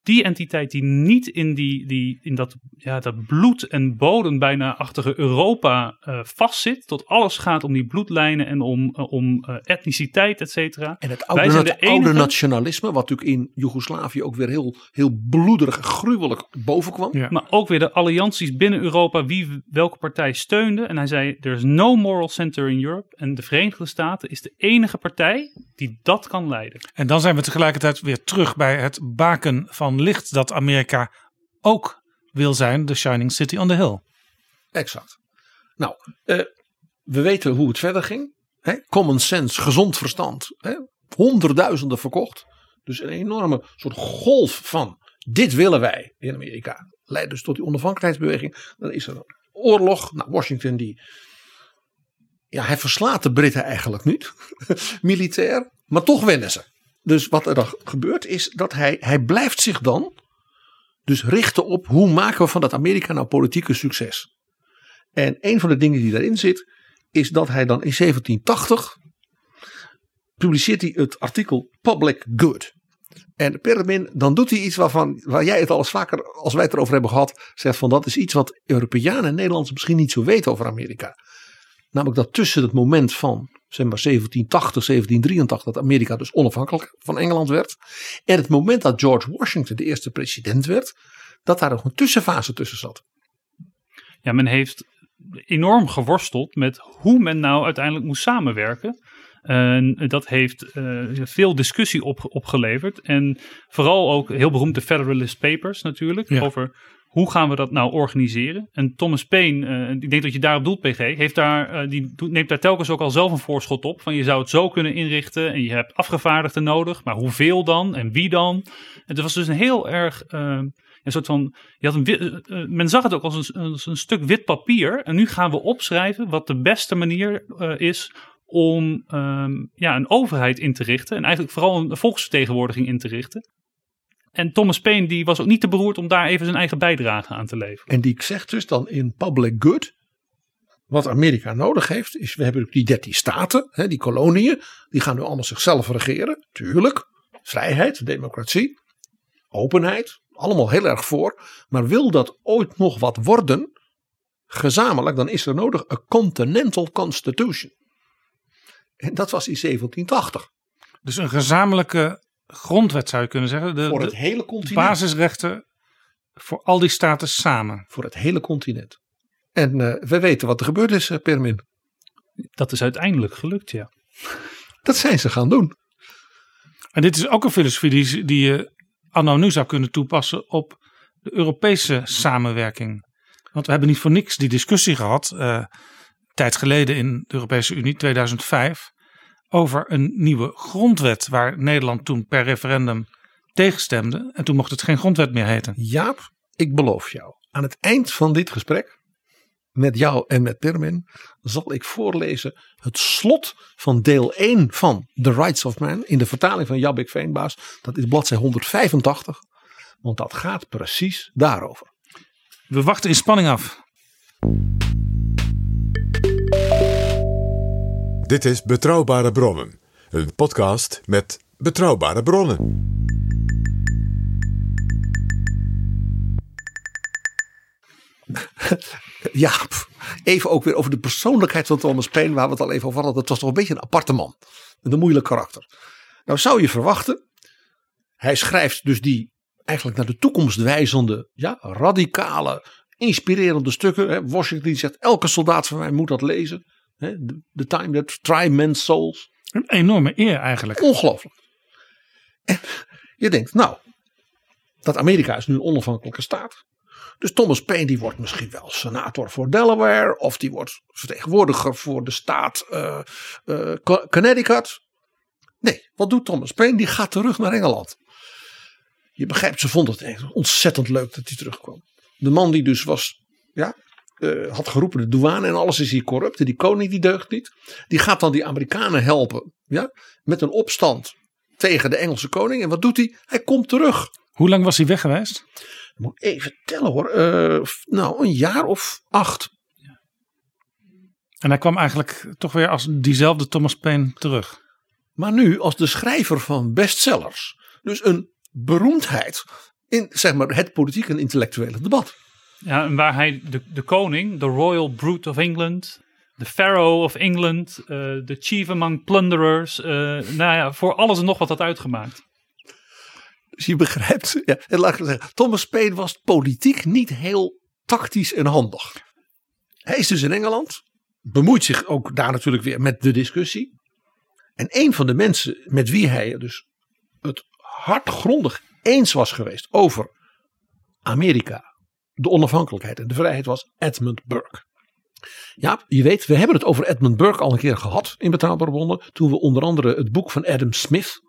Speaker 5: die entiteit die niet in, die, die, in dat, ja, dat bloed- en bodem bijna achtige Europa eh, vastzit. Tot alles gaat om die bloedlijnen en om, eh, om eh, etniciteit, et cetera.
Speaker 4: en het
Speaker 5: Wij
Speaker 4: oude,
Speaker 5: zijn
Speaker 4: het
Speaker 5: de
Speaker 4: oude nationalisme, wat natuurlijk in Joegoslavië ook weer heel, heel bloederig, gruwelijk bovenkwam.
Speaker 3: Ja.
Speaker 5: Maar ook weer de allianties binnen Europa, wie welke partij steunde. En hij zei, there's no moral center in Europe. En de Verenigde Staten is de enige partij die dat kan leiden.
Speaker 3: En dan zijn we tegelijkertijd weer terug bij het baken van licht dat Amerika ook wil zijn, de Shining City on the Hill.
Speaker 4: Exact. Nou, eh, we weten hoe het verder ging. Common sense, gezond verstand. Honderdduizenden verkocht. Dus een enorme soort golf van dit willen wij in Amerika. Leidt dus tot die onafhankelijkheidsbeweging. Dan is er een oorlog. Nou, Washington die... Ja, hij verslaat de Britten eigenlijk niet. Militair. Maar toch wennen ze. Dus wat er dan gebeurt is dat hij, hij blijft zich dan dus richten op hoe maken we van dat Amerika nou politieke succes. En een van de dingen die daarin zit, is dat hij dan in 1780 publiceert hij het artikel Public Good. En Permin, dan doet hij iets waarvan waar jij het al eens vaker, als wij het erover hebben gehad, zegt van dat is iets wat Europeanen en Nederlanders misschien niet zo weten over Amerika. Namelijk dat tussen het moment van zeg maar 1780, 1783, dat Amerika dus onafhankelijk van Engeland werd, en het moment dat George Washington de eerste president werd, dat daar nog een tussenfase tussen zat.
Speaker 5: Ja, men heeft enorm geworsteld met hoe men nou uiteindelijk moest samenwerken. En dat heeft eh, veel discussie op, opgeleverd. En vooral ook heel beroemd de Federalist Papers natuurlijk.
Speaker 3: Ja.
Speaker 5: Over hoe gaan we dat nou organiseren. En Thomas Paine, eh, ik denk dat je daarop doelt PG, heeft daar, eh, die neemt daar telkens ook al zelf een voorschot op. Van je zou het zo kunnen inrichten en je hebt afgevaardigden nodig. Maar hoeveel dan en wie dan? En het was dus een heel erg... eh, een soort van, je had een, men zag het ook als een, als een stuk wit papier. En nu gaan we opschrijven wat de beste manier is om ehm, ja, een overheid in te richten. En eigenlijk vooral een volksvertegenwoordiging in te richten. En Thomas Paine die was ook niet te beroerd om daar even zijn eigen bijdrage aan te leveren.
Speaker 4: En die zegt dus dan in Public Good. Wat Amerika nodig heeft, is we hebben die 13 staten, hè, die koloniën. Die gaan nu allemaal zichzelf regeren. Tuurlijk. Vrijheid, democratie, openheid. Allemaal heel erg voor. Maar wil dat ooit nog wat worden, gezamenlijk, dan is er nodig een Continental Constitution. En dat was in 1780.
Speaker 3: Dus een gezamenlijke grondwet zou je kunnen zeggen. De,
Speaker 4: Voor
Speaker 3: de
Speaker 4: het hele continent.
Speaker 3: basisrechten voor al die staten samen.
Speaker 4: Voor het hele continent. En eh, we weten wat er gebeurd is, eh, Permin.
Speaker 5: Dat is uiteindelijk gelukt, ja.
Speaker 4: Dat zijn ze gaan doen.
Speaker 3: En dit is ook een filosofie die, die je anno nu zou kunnen toepassen op de Europese samenwerking. Want we hebben niet voor niks die discussie gehad, eh, tijd geleden in de Europese Unie, 2005, over een nieuwe grondwet waar Nederland toen per referendum tegenstemde. En toen mocht het geen grondwet meer heten.
Speaker 4: Jaap, ik beloof jou, aan het eind van dit gesprek, met jou en met Permin, zal ik voorlezen het slot van deel 1 van The Rights of Man in de vertaling van Jabbik Veenbaas. Dat is bladzij 185, want dat gaat precies daarover.
Speaker 3: We wachten in spanning af.
Speaker 2: Dit is Betrouwbare Bronnen, een podcast met betrouwbare bronnen.
Speaker 4: Jaap, even ook weer over de persoonlijkheid van Thomas Paine, waar we het al even over hadden. Het was toch een beetje een aparte man. Met een moeilijk karakter. Nou zou je verwachten, hij schrijft dus die eigenlijk naar de toekomst wijzende, ja, radicale, inspirerende stukken. Washington zegt, elke soldaat van mij moet dat lezen. The, the time that try men's souls.
Speaker 3: Een enorme eer eigenlijk.
Speaker 4: Ongelooflijk. En je denkt, nou, dat Amerika is nu een onafhankelijke staat. Dus Thomas Paine die wordt misschien wel senator voor Delaware. Of die wordt vertegenwoordiger voor de staat eh, eh, Co- Connecticut. Nee, wat doet Thomas Paine? Die gaat terug naar Engeland. Je begrijpt, ze vonden het echt ontzettend leuk dat hij terugkwam. De man die dus was, ja, eh, had geroepen de douane en alles is hier corrupt. En die koning die deugt niet. Die gaat dan die Amerikanen helpen, ja, met een opstand tegen de Engelse koning. En wat doet hij? Hij komt terug.
Speaker 3: Hoe lang was hij weg geweest?
Speaker 4: Ik moet even tellen hoor. Eh, nou, een jaar of acht.
Speaker 3: En hij kwam eigenlijk toch weer als diezelfde Thomas Paine terug.
Speaker 4: Maar nu als de schrijver van bestsellers. Dus een beroemdheid in zeg maar, het politieke en intellectuele debat.
Speaker 5: Ja, en waar hij de, de koning, de Royal Brute of England, de Pharaoh of England, eh, de Chief Among Plunderers, eh, nou ja, voor alles en nog wat had uitgemaakt.
Speaker 4: Dus je begrijpt. Ja, en laat ik maar zeggen, Thomas Paine was politiek niet heel tactisch en handig. Hij is dus in Engeland. Bemoeit zich ook daar natuurlijk weer met de discussie. En een van de mensen met wie hij dus het hardgrondig eens was geweest over Amerika, de onafhankelijkheid en de vrijheid was Edmund Burke. Ja, je weet, we hebben het over Edmund Burke al een keer gehad in Betrouwbare Bronnen. Toen we onder andere het boek van Adam Smith,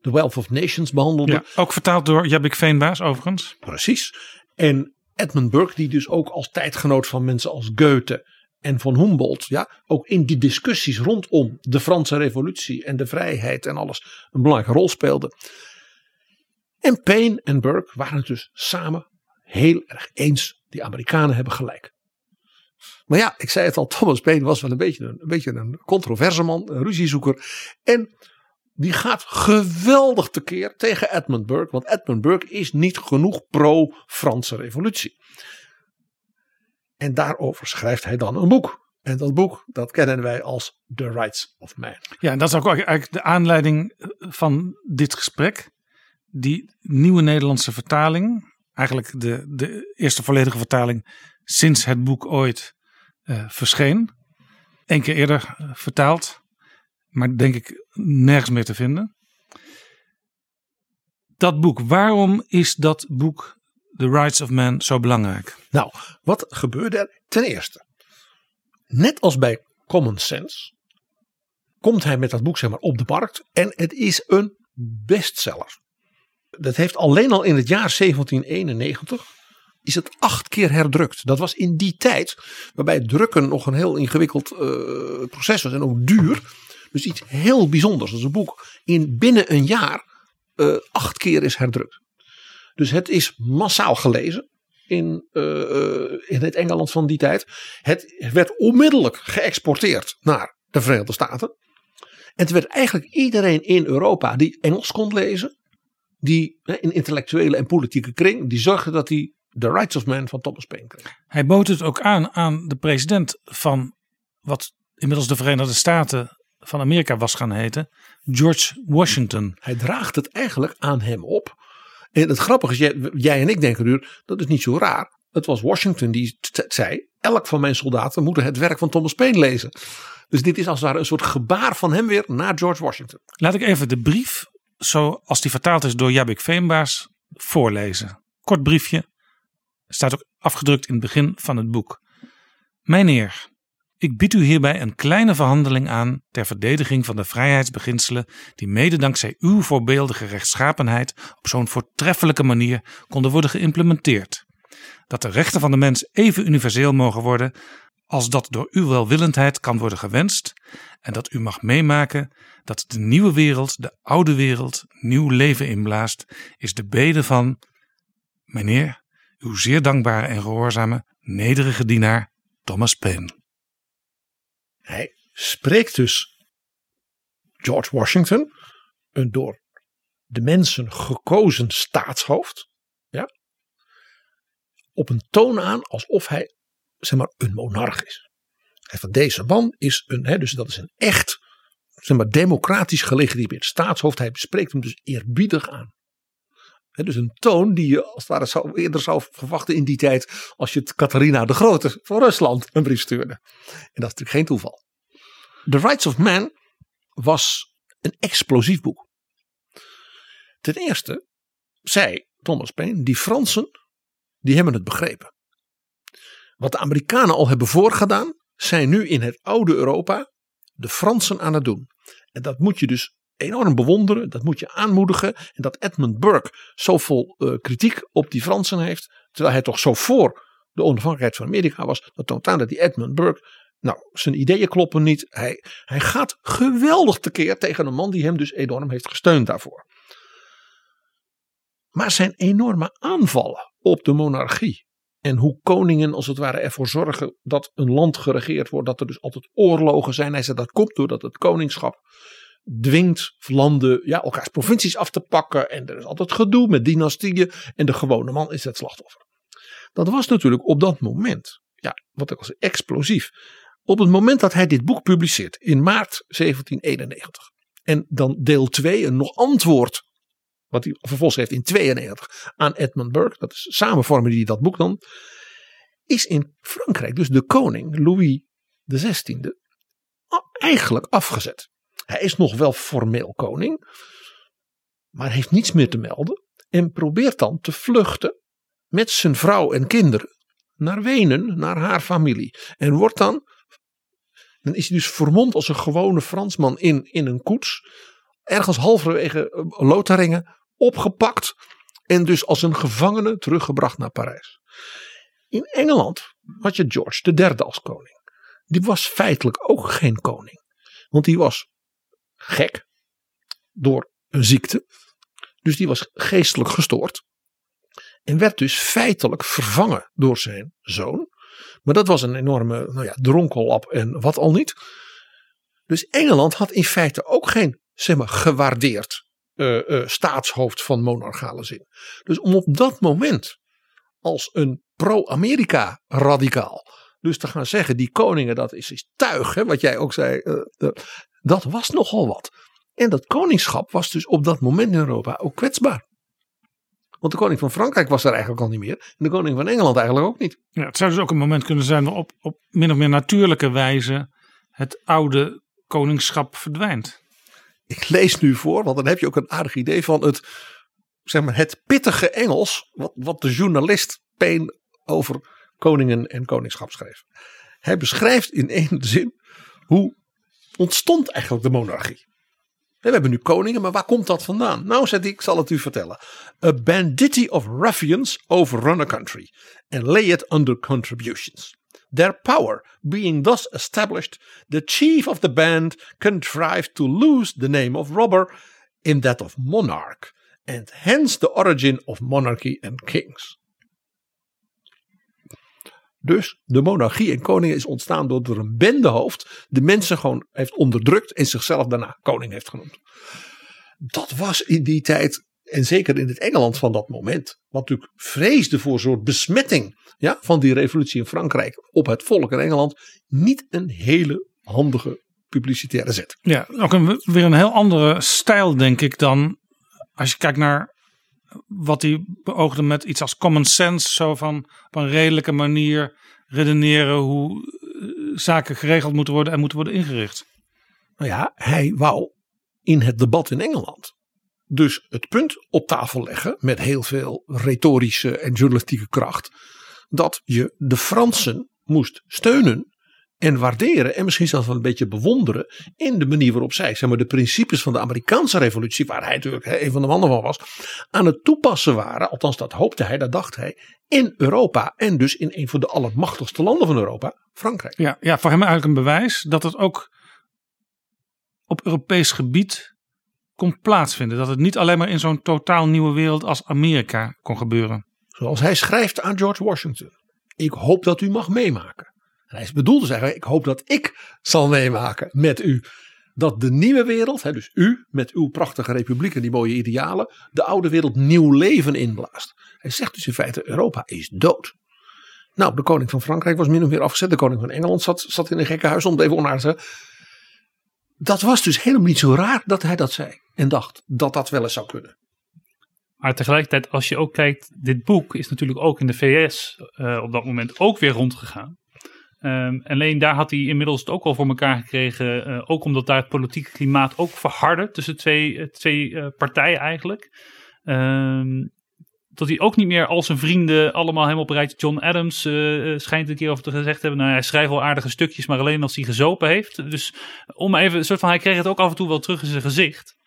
Speaker 4: The Wealth of Nations, behandelden.
Speaker 3: Ja, ook vertaald door Jabik Veenbaas overigens.
Speaker 4: Precies. En Edmund Burke, die dus ook als tijdgenoot van mensen als Goethe en van Humboldt, ja, ook in die discussies rondom de Franse Revolutie en de vrijheid en alles een belangrijke rol speelde. En Paine en Burke waren het dus samen heel erg eens. Die Amerikanen hebben gelijk. Maar ja, ik zei het al, Thomas Paine was wel een beetje een, een, beetje een controverse man, een ruziezoeker. En die gaat geweldig tekeer tegen Edmund Burke. Want Edmund Burke is niet genoeg pro-Franse revolutie. En daarover schrijft hij dan een boek. En dat boek, dat kennen wij als The Rights of Man.
Speaker 3: Ja, en dat is ook eigenlijk de aanleiding van dit gesprek. Die nieuwe Nederlandse vertaling. Eigenlijk de, de eerste volledige vertaling sinds het boek ooit eh, verscheen. Eén keer eerder eh, vertaald. Maar denk ik nergens meer te vinden. Dat boek, waarom is dat boek The Rights of Man zo belangrijk?
Speaker 4: Nou, wat gebeurde er? Ten eerste, net als bij Common Sense, komt hij met dat boek zeg maar, op de markt en het is een bestseller. Dat heeft alleen al in het jaar 1791 is het acht keer herdrukt. Dat was in die tijd waarbij drukken nog een heel ingewikkeld uh, proces was en ook duur. Dus iets heel bijzonders. Dat is een boek in binnen een jaar uh, acht keer is herdrukt. Dus het is massaal gelezen in, uh, in het Engeland van die tijd. Het werd onmiddellijk geëxporteerd naar de Verenigde Staten. En het werd eigenlijk iedereen in Europa die Engels kon lezen, die in intellectuele en politieke kring, die zorgde dat hij The Rights of Man van Thomas Paine kreeg.
Speaker 3: Hij bood het ook aan aan de president van wat inmiddels de Verenigde Staten van Amerika was gaan heten, George Washington.
Speaker 4: Hij draagt het eigenlijk aan hem op. En het grappige is, jij, jij en ik denken nu, dat is niet zo raar. Het was Washington die zei, elk van mijn soldaten moet het werk van Thomas Paine lezen. Dus dit is als het ware een soort gebaar van hem weer naar George Washington.
Speaker 3: Laat ik even de brief, zoals die vertaald is door Jabik Veenbaas, voorlezen. Kort briefje, staat ook afgedrukt in het begin van het boek. Mijnheer, ik bied u hierbij een kleine verhandeling aan ter verdediging van de vrijheidsbeginselen die mede dankzij uw voorbeeldige rechtschapenheid op zo'n voortreffelijke manier konden worden geïmplementeerd. Dat de rechten van de mens even universeel mogen worden als dat door uw welwillendheid kan worden gewenst en dat u mag meemaken dat de nieuwe wereld de oude wereld nieuw leven inblaast, is de bede van, meneer, uw zeer dankbare en gehoorzame, nederige dienaar Thomas Paine.
Speaker 4: Hij spreekt dus George Washington, een door de mensen gekozen staatshoofd, ja, op een toon aan alsof hij zeg maar, een monarch is. En van deze man is een, hè, dus dat is een echt zeg maar, democratisch gelegitimeerd staatshoofd. Hij spreekt hem dus eerbiedig aan. Dus een toon die je als het ware zou, eerder zou verwachten in die tijd als je het Catharina de Grote van Rusland een brief stuurde. En dat is natuurlijk geen toeval. The Rights of Man was een explosief boek. Ten eerste zei Thomas Paine, die Fransen, die hebben het begrepen. Wat de Amerikanen al hebben voorgedaan, zijn nu in het oude Europa de Fransen aan het doen. En dat moet je dus enorm bewonderen, dat moet je aanmoedigen. En dat Edmund Burke zoveel uh, kritiek op die Fransen heeft, terwijl hij toch zo voor de onafhankelijkheid van Amerika was, dat toont aan dat die Edmund Burke, nou, zijn ideeën kloppen niet. Hij, hij gaat geweldig tekeer tegen een man die hem dus enorm heeft gesteund daarvoor. Maar zijn enorme aanvallen op de monarchie. En hoe koningen als het ware ervoor zorgen dat een land geregeerd wordt. Dat er dus altijd oorlogen zijn. Hij zei dat komt doordat het koningschap dwingt landen ja, elkaars provincies af te pakken. En er is altijd gedoe met dynastieën. En de gewone man is het slachtoffer. Dat was natuurlijk op dat moment, ja, wat ik al zei, explosief. Op het moment dat hij dit boek publiceert in maart 1791. En dan deel 2, een nog antwoord wat hij vervolgens heeft in 92 aan Edmund Burke. Dat is samen vormen die dat boek dan. Is in Frankrijk dus de koning Louis XVI eigenlijk afgezet. Hij is nog wel formeel koning. Maar heeft niets meer te melden. En probeert dan te vluchten met zijn vrouw en kinderen naar Wenen, naar haar familie. En wordt dan, dan is hij dus vermomd als een gewone Fransman in, in een koets. Ergens halverwege eh, Lotharingen opgepakt en dus als een gevangene teruggebracht naar Parijs. In Engeland had je George III als koning. Die was feitelijk ook geen koning. Want die was gek door een ziekte. Dus die was geestelijk gestoord. En werd dus feitelijk vervangen door zijn zoon. Maar dat was een enorme nou ja, dronkenlap en wat al niet. Dus Engeland had in feite ook geen zeg maar, gewaardeerd uh, uh, staatshoofd van monarchale zin. Dus om op dat moment als een pro-Amerika radicaal. Dus te gaan zeggen, die koningen, dat is, is tuig, hè, wat jij ook zei. Uh, dat was nogal wat. En dat koningschap was dus op dat moment in Europa ook kwetsbaar. Want de koning van Frankrijk was er eigenlijk al niet meer. En de koning van Engeland eigenlijk ook niet.
Speaker 3: Ja, het zou dus ook een moment kunnen zijn waarop op min of meer natuurlijke wijze het oude koningschap verdwijnt.
Speaker 4: Ik lees nu voor, want dan heb je ook een aardig idee van het, zeg maar, het pittige Engels. Wat, wat de journalist Payne over koningen en koningschap schreef. Hij beschrijft in één zin hoe ontstond eigenlijk de monarchie. We hebben nu koningen, maar waar komt dat vandaan? Nou, zei ik, zal het u vertellen. A bandity of ruffians overrun a country and lay it under contributions. Their power being thus established, the chief of the band contrived to lose the name of robber in that of monarch, and hence the origin of monarchy and kings. Dus de monarchie en koningen is ontstaan doordat een bendehoofd de mensen gewoon heeft onderdrukt en zichzelf daarna koning heeft genoemd. Dat was in die tijd, en zeker in het Engeland van dat moment, wat natuurlijk vreesde voor een soort besmetting ja, van die revolutie in Frankrijk op het volk in Engeland, niet een hele handige publicitaire zet.
Speaker 3: Ja, ook een, weer een heel andere stijl denk ik dan als je kijkt naar wat hij beoogde met iets als common sense, zo van op een redelijke manier redeneren hoe eh, zaken geregeld moeten worden en moeten worden ingericht.
Speaker 4: Nou ja, hij wou in het debat in Engeland dus het punt op tafel leggen met heel veel retorische en journalistieke kracht dat je de Fransen moest steunen en waarderen en misschien zelfs wel een beetje bewonderen in de manier waarop zij zeg maar, de principes van de Amerikaanse revolutie, waar hij natuurlijk een van de mannen van was, aan het toepassen waren. Althans, dat hoopte hij, dat dacht hij, in Europa en dus in een van de allermachtigste landen van Europa, Frankrijk.
Speaker 3: Ja, ja voor hem eigenlijk een bewijs dat het ook op Europees gebied kon plaatsvinden. Dat het niet alleen maar in zo'n totaal nieuwe wereld als Amerika kon gebeuren.
Speaker 4: Zoals hij schrijft aan George Washington. Ik hoop dat u mag meemaken en hij is bedoeld te zeggen, ik hoop dat ik zal meemaken met u. Dat de nieuwe wereld, dus u met uw prachtige republiek en die mooie idealen, de oude wereld nieuw leven inblaast. Hij zegt dus in feite, Europa is dood. Nou, de koning van Frankrijk was min of meer afgezet. De koning van Engeland zat, zat in een gekke huis, om het even onaardig te zeggen. Dat was dus helemaal niet zo raar dat hij dat zei. En dacht dat dat wel eens zou kunnen.
Speaker 5: Maar tegelijkertijd, als je ook kijkt, dit boek is natuurlijk ook in de VS eh, op dat moment ook weer rondgegaan. Ehm, alleen daar had hij inmiddels het ook al voor elkaar gekregen. eh, ook omdat daar het politieke klimaat ook verhardde tussen twee, eh, twee partijen eigenlijk. Ehm, dat hij ook niet meer al zijn vrienden allemaal helemaal rijtje. John Adams eh, eh, schijnt een keer over te gezegd hebben. Nou, hij schrijft wel aardige stukjes, maar alleen als hij gezopen heeft. Dus om even, een soort van, hij kreeg het ook af en toe wel terug in zijn gezicht.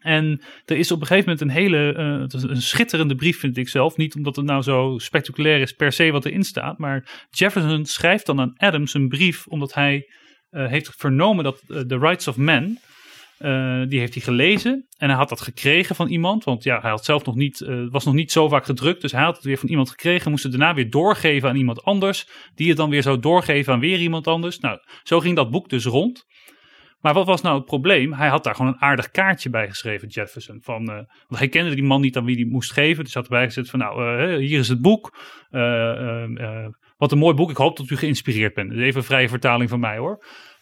Speaker 5: En er is op een gegeven moment een hele, is een schitterende brief vind ik zelf. Niet omdat het nou zo spectaculair is per se wat erin staat. Maar Jefferson schrijft dan aan Adams een brief omdat hij heeft vernomen dat The Rights of Man, eh, die heeft hij gelezen. En hij had dat gekregen van iemand. Want ja, hij had zelf nog niet, eh, was nog niet zo vaak gedrukt. Dus hij had het weer van iemand gekregen. Moest het daarna weer doorgeven aan iemand anders. Die het dan weer zou doorgeven aan weer iemand anders. Nou, zo ging dat boek dus rond. Maar wat was nou het probleem? Hij had daar gewoon een aardig kaartje bij geschreven, Jefferson. Van, eh, want hij kende die man niet aan wie hij moest geven. Dus hij had erbij gezet van, nou, hier is het boek. Wat een mooi boek. Ik hoop dat u geïnspireerd bent. Even een vrije vertaling van mij hoor.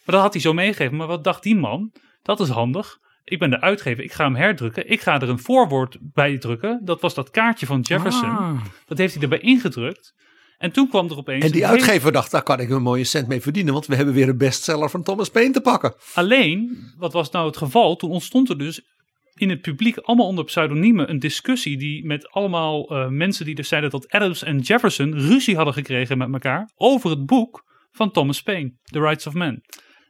Speaker 5: Maar dat had hij zo meegegeven. Maar wat dacht die man? Dat is handig. Ik ben de uitgever. Ik ga hem herdrukken. Ik ga er een voorwoord bij drukken. Dat was dat kaartje van Jefferson.
Speaker 3: Ah.
Speaker 5: Dat heeft hij erbij ingedrukt. En toen kwam er opeens...
Speaker 4: En die
Speaker 5: hele-
Speaker 4: uitgever dacht, daar kan ik een mooie cent mee verdienen. Want we hebben weer een bestseller van Thomas Paine te pakken.
Speaker 5: Alleen, wat was nou het geval? Toen ontstond er dus in het publiek, allemaal onder pseudoniemen, een discussie die met allemaal eh, mensen die dus zeiden dat Adams en Jefferson ruzie hadden gekregen met elkaar over het boek van Thomas Paine, The Rights of Man.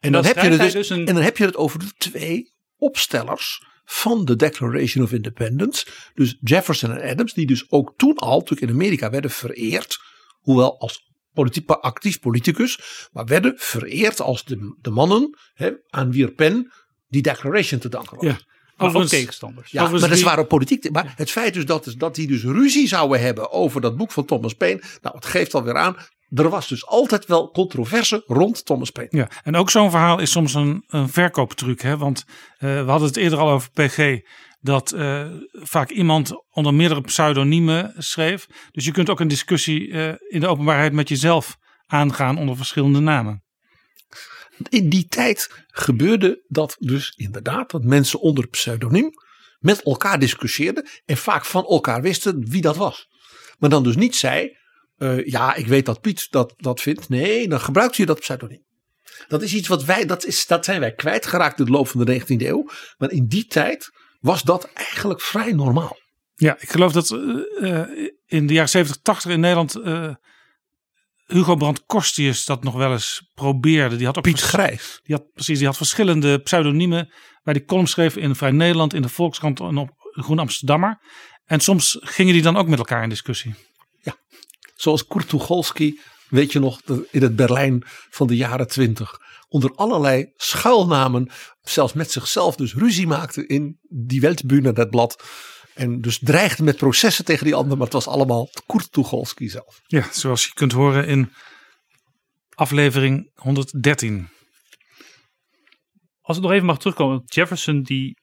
Speaker 4: En
Speaker 5: dan
Speaker 4: dan, heb je het dus,
Speaker 5: dus een-
Speaker 4: en dan heb je het over de twee opstellers van de Declaration of Independence. Dus Jefferson en Adams, die dus ook toen al, natuurlijk in Amerika, werden vereerd. Hoewel als politiek, actief politicus, maar werden vereerd als de, de mannen hè, aan wier pen die Declaration te danken was.
Speaker 3: Ja.
Speaker 5: Maar ook tegenstanders.
Speaker 4: Ja, maar dat op politiek. Maar het feit dus dat, dat die dus ruzie zouden hebben over dat boek van Thomas Paine. Nou, het geeft alweer aan. Er was dus altijd wel controverse rond Thomas Paine.
Speaker 3: Ja, en ook zo'n verhaal is soms een, een verkooptruc. Hè? Want eh, we hadden het eerder al over PG. Dat eh, vaak iemand onder meerdere pseudoniemen schreef. Dus je kunt ook een discussie eh, in de openbaarheid met jezelf aangaan onder verschillende namen.
Speaker 4: In die tijd gebeurde dat dus inderdaad. Dat mensen onder pseudoniem met elkaar discussieerden. En vaak van elkaar wisten wie dat was. Maar dan dus niet zei. Eh, ja, ik weet dat Piet dat, dat vindt. Nee, dan gebruikt je dat pseudoniem. Dat is iets wat wij, dat, is, dat zijn wij kwijtgeraakt in de loop van de 19e eeuw. Maar in die tijd was dat eigenlijk vrij normaal.
Speaker 3: Ja, ik geloof dat eh, eh, in de jaren 70, 80 in Nederland Hugo Brandt Korstius dat nog wel eens probeerde. Die had ook
Speaker 4: Piet Grijs.
Speaker 3: Die had precies, die had verschillende pseudoniemen waar die columns schreef in Vrij Nederland, in de Volkskrant en op Groen Amsterdammer. En soms gingen die dan ook met elkaar in discussie.
Speaker 4: Zoals Kurt Tucholsky, weet je nog, in het Berlijn van de jaren twintig. Onder allerlei schuilnamen, zelfs met zichzelf dus ruzie maakte in die Weltbühne, dat blad. En dus dreigde met processen tegen die ander, maar het was allemaal Kurt Tucholsky zelf.
Speaker 3: Ja, zoals je kunt horen in aflevering 113.
Speaker 5: Als ik nog even mag terugkomen. Jefferson die,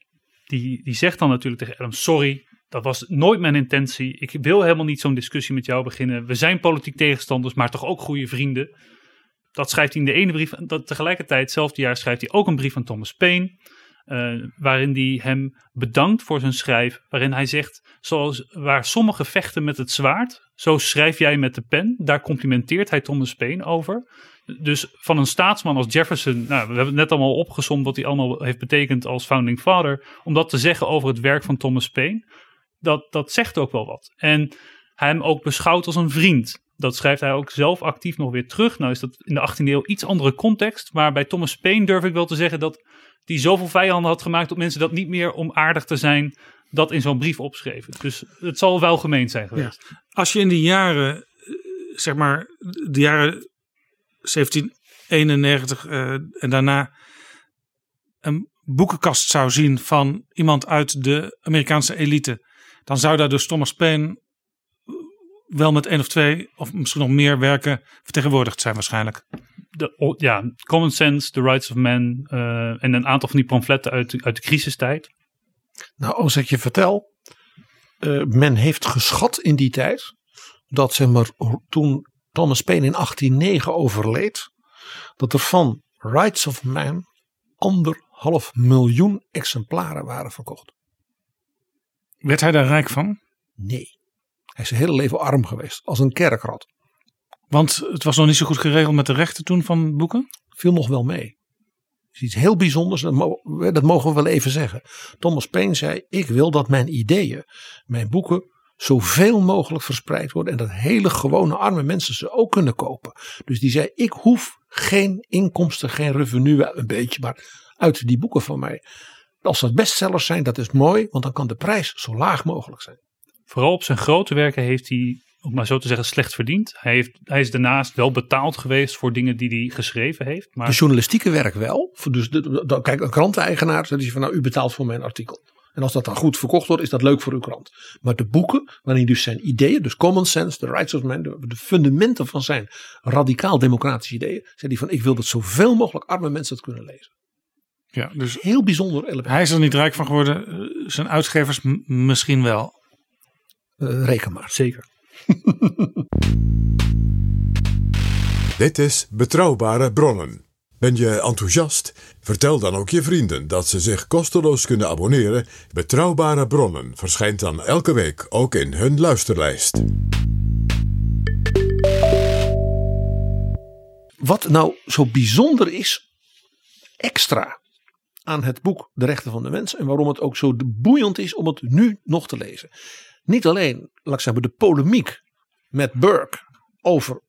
Speaker 5: die, die zegt dan natuurlijk tegen Adams. Sorry, dat was nooit mijn intentie. Ik wil helemaal niet zo'n discussie met jou beginnen. We zijn politiek tegenstanders, maar toch ook goede vrienden. Dat schrijft hij in de ene brief. En tegelijkertijd, hetzelfde jaar, schrijft hij ook een brief aan Thomas Paine. eh, waarin hij hem bedankt voor zijn schrijf. Waarin hij zegt, zoals waar sommigen vechten met het zwaard, zo schrijf jij met de pen. Daar complimenteert hij Thomas Paine over. Dus van een staatsman als Jefferson, nou, we hebben het net allemaal opgezomd wat hij allemaal heeft betekend als founding father, om dat te zeggen over het werk van Thomas Paine, dat, dat zegt ook wel wat. En hij hem ook beschouwt als een vriend. Dat schrijft hij ook zelf actief nog weer terug. Nou is dat in de 18e eeuw iets andere context, maar bij Thomas Paine durf ik wel te zeggen dat hij zoveel vijanden had gemaakt dat mensen dat niet meer om aardig te zijn, dat in zo'n brief opschreven. Dus het zal wel gemeen zijn geweest.
Speaker 3: Als je in die jaren, eh, zeg maar, de jaren 1791 eh, en daarna een boekenkast zou zien van iemand uit de Amerikaanse elite, dan zou daar dus Thomas Paine wel met één of twee of misschien nog meer werken vertegenwoordigd zijn waarschijnlijk.
Speaker 5: de, ja, Common Sense, The Rights of Man eh, en een aantal van die pamfletten uit, de- uit de crisistijd.
Speaker 4: Nou, als ik je vertel, eh, men heeft geschat in die tijd dat zeg maar, toen Thomas Paine in 1809 overleed, dat er van Rights of Man anderhalf miljoen exemplaren waren verkocht.
Speaker 3: Werd hij daar rijk van?
Speaker 4: Nee, hij is zijn hele leven arm geweest, als een kerkrat.
Speaker 3: Want het was nog niet zo goed geregeld met de rechten toen van boeken.
Speaker 4: Viel nog wel mee. is iets heel bijzonders, dat, mo- dat mogen we wel even zeggen. Thomas Paine zei: Ik wil dat mijn ideeën, mijn boeken, zoveel mogelijk verspreid worden. En dat hele gewone arme mensen ze ook kunnen kopen. Dus die zei: Ik hoef geen inkomsten, geen revenue, een beetje, maar uit die boeken van mij. Als dat bestsellers zijn, dat is mooi, want dan kan de prijs zo laag mogelijk zijn.
Speaker 5: Vooral op zijn grote werken heeft hij, om maar zo te zeggen, slecht verdiend. Hij, heeft, hij is daarnaast wel betaald geweest voor dingen die hij geschreven heeft. Maar
Speaker 4: De journalistieke werk wel. Dus de, de- de- kijk, een kranteneigenaar zegt van nou, u betaalt voor mijn artikel. En als dat dan goed verkocht wordt, is dat leuk voor uw krant. Maar de boeken, waarin dus zijn ideeën, dus common sense, the rights of man, de, de fundamenten van zijn radicaal democratische ideeën, zei hij van ik wil dat zoveel mogelijk arme mensen het kunnen lezen.
Speaker 3: Ja, dus
Speaker 4: Heel bijzonder element.
Speaker 3: hij is er niet rijk van geworden. eh, Zijn uitgevers m- misschien wel.
Speaker 4: Eh, reken maar.
Speaker 5: zeker.
Speaker 2: Dit is Betrouwbare Bronnen. Ben je enthousiast? Vertel dan ook je vrienden dat ze zich kosteloos kunnen abonneren. Betrouwbare Bronnen verschijnt dan elke week ook in hun luisterlijst.
Speaker 4: Wat nou zo bijzonder is, extra aan het boek De Rechten van de Mens. En waarom het ook zo boeiend is om het nu nog te lezen. Niet alleen, laat ik de polemiek met Burke over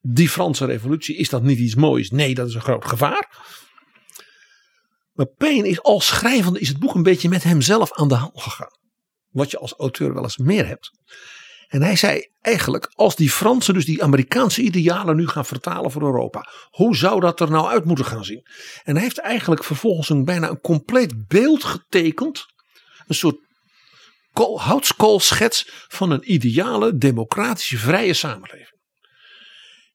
Speaker 4: die Franse revolutie. Is dat niet iets moois? Nee, dat is een groot gevaar. Maar Paine is als schrijvende is het boek een beetje met hemzelf aan de hand gegaan. Wat je als auteur wel eens meer hebt. En hij zei eigenlijk, als die Fransen dus die Amerikaanse idealen nu gaan vertalen voor Europa. Hoe zou dat er nou uit moeten gaan zien? En hij heeft eigenlijk vervolgens een bijna een compleet beeld getekend. Een soort kool- houtskoolschets van een ideale, democratische, vrije samenleving.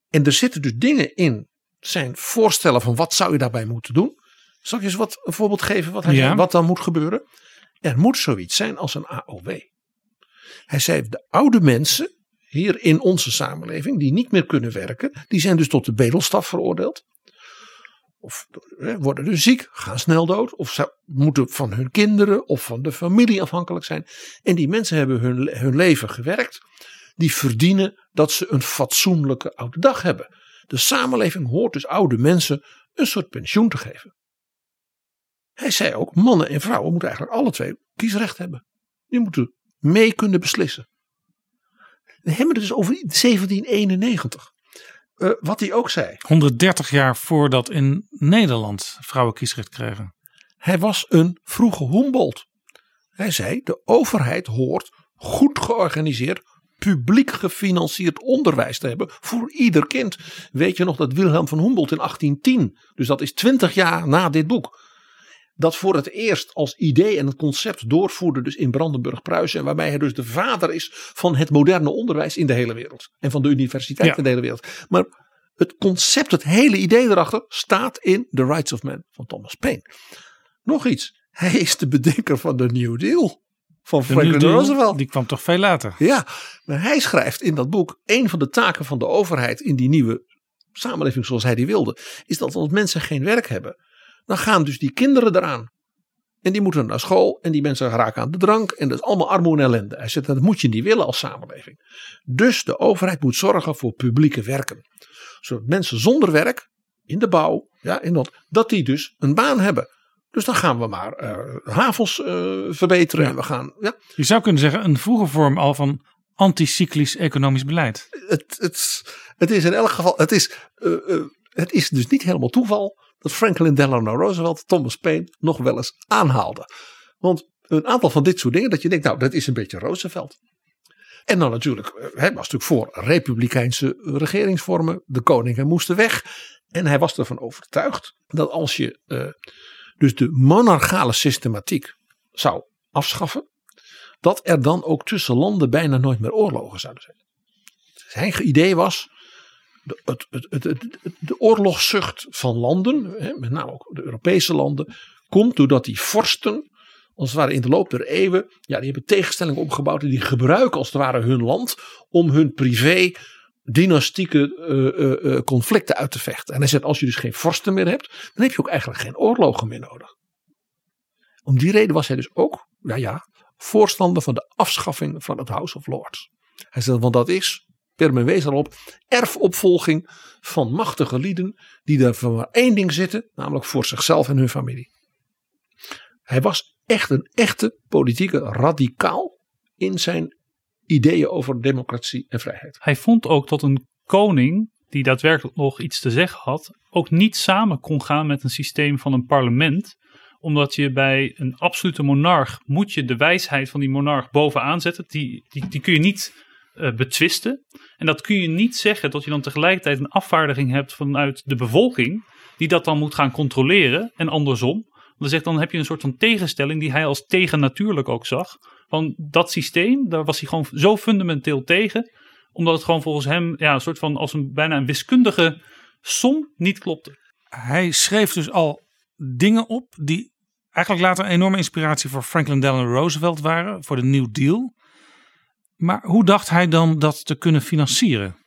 Speaker 4: En er zitten dus dingen in zijn voorstellen van wat zou je daarbij moeten doen. Zal ik je eens wat, een voorbeeld geven wat, hij
Speaker 3: Ja.
Speaker 4: zei, wat dan moet gebeuren? Er moet zoiets zijn als een AOW. Hij zei, de oude mensen hier in onze samenleving, die niet meer kunnen werken, die zijn dus tot de bedelstaf veroordeeld. Of worden dus ziek, gaan snel dood. Of ze moeten van hun kinderen of van de familie afhankelijk zijn. En die mensen hebben hun, hun leven gewerkt. Die verdienen dat ze een fatsoenlijke oude dag hebben. De samenleving hoort dus oude mensen een soort pensioen te geven. Hij zei ook, mannen en vrouwen moeten eigenlijk alle twee kiesrecht hebben. Die moeten mee kunnen beslissen. We hebben het dus over 1791. Eh, wat hij ook zei.
Speaker 3: 130 jaar voordat in Nederland vrouwen kiesrecht kregen.
Speaker 4: Hij was een vroege Humboldt. Hij zei: de overheid hoort goed georganiseerd, publiek gefinancierd onderwijs te hebben voor ieder kind. Weet je nog dat Wilhelm van Humboldt in 1810, dus dat is 20 jaar na dit boek, dat voor het eerst als idee en het concept doorvoerde, dus in Brandenburg-Pruisen, en waarbij hij dus de vader is van het moderne onderwijs in de hele wereld en van de universiteit
Speaker 3: Ja.
Speaker 4: in de hele wereld. Maar het concept, het hele idee erachter, staat in The Rights of Man van Thomas Paine. Nog iets. Hij is de bedenker van de New Deal van Franklin Roosevelt.
Speaker 3: Die kwam toch veel later.
Speaker 4: Ja, maar hij schrijft in dat boek: een van de taken van de overheid in die nieuwe samenleving zoals hij die wilde, is dat als mensen geen werk hebben, dan gaan dus die kinderen eraan. En die moeten naar school en die mensen raken aan de drank en dat is allemaal armoede en ellende. Hij zegt dat moet je niet willen als samenleving. Dus de overheid moet zorgen voor publieke werken. Zodat mensen zonder werk in de bouw, ja, in dat, dat die dus een baan hebben. Dus dan gaan we maar eh, havens eh, verbeteren en we gaan, ja,
Speaker 3: Je zou kunnen zeggen een vroege vorm al van anticyclisch economisch beleid.
Speaker 4: het, het, het is in elk geval, het is, eh, het is dus niet helemaal toeval dat Franklin Delano Roosevelt Thomas Paine nog wel eens aanhaalde. Want een aantal van dit soort dingen dat je denkt, nou dat is een beetje Roosevelt. En dan natuurlijk, eh, hij was natuurlijk voor republikeinse regeringsvormen. De koningen moesten weg. En hij was ervan overtuigd dat als je eh, dus de monarchale systematiek zou afschaffen. Dat er dan ook tussen landen bijna nooit meer oorlogen zouden zijn. Zijn idee was de, oorlogszucht van landen, hè, met name ook de Europese landen, komt doordat die vorsten, als het ware in de loop der eeuwen, ja, die hebben tegenstellingen opgebouwd en die gebruiken als het ware hun land om hun privé dynastieke eh, eh, eh, conflicten uit te vechten. En hij zegt, als je dus geen vorsten meer hebt, dan heb je ook eigenlijk geen oorlogen meer nodig. Om die reden was hij dus ook, ja ja, voorstander van de afschaffing van het House of Lords. Hij zegt, want dat is Permen wees erop. Erfopvolging van machtige lieden die daar voor maar één ding zitten. Namelijk voor zichzelf en hun familie. Hij was echt een echte politieke radicaal in zijn ideeën over democratie en vrijheid.
Speaker 5: Hij vond ook dat een koning die daadwerkelijk nog iets te zeggen had, ook niet samen kon gaan met een systeem van een parlement omdat je bij een absolute monarch moet je de wijsheid van die monarch bovenaan zetten. Die, die, die kun je niet eh, betwisten. En dat kun je niet zeggen dat je dan tegelijkertijd een afvaardiging hebt vanuit de bevolking. Die dat dan moet gaan controleren en andersom. Dan, zegt, dan heb je een soort van tegenstelling die hij als tegennatuurlijk ook zag. Van dat systeem, daar was hij gewoon zo fundamenteel tegen. Omdat het gewoon volgens hem ja, een soort van als een bijna een wiskundige som niet klopte.
Speaker 3: Hij schreef dus al dingen op die eigenlijk later een enorme inspiratie voor Franklin Delano Roosevelt waren, voor de New Deal. Maar hoe dacht hij dan dat te kunnen financieren?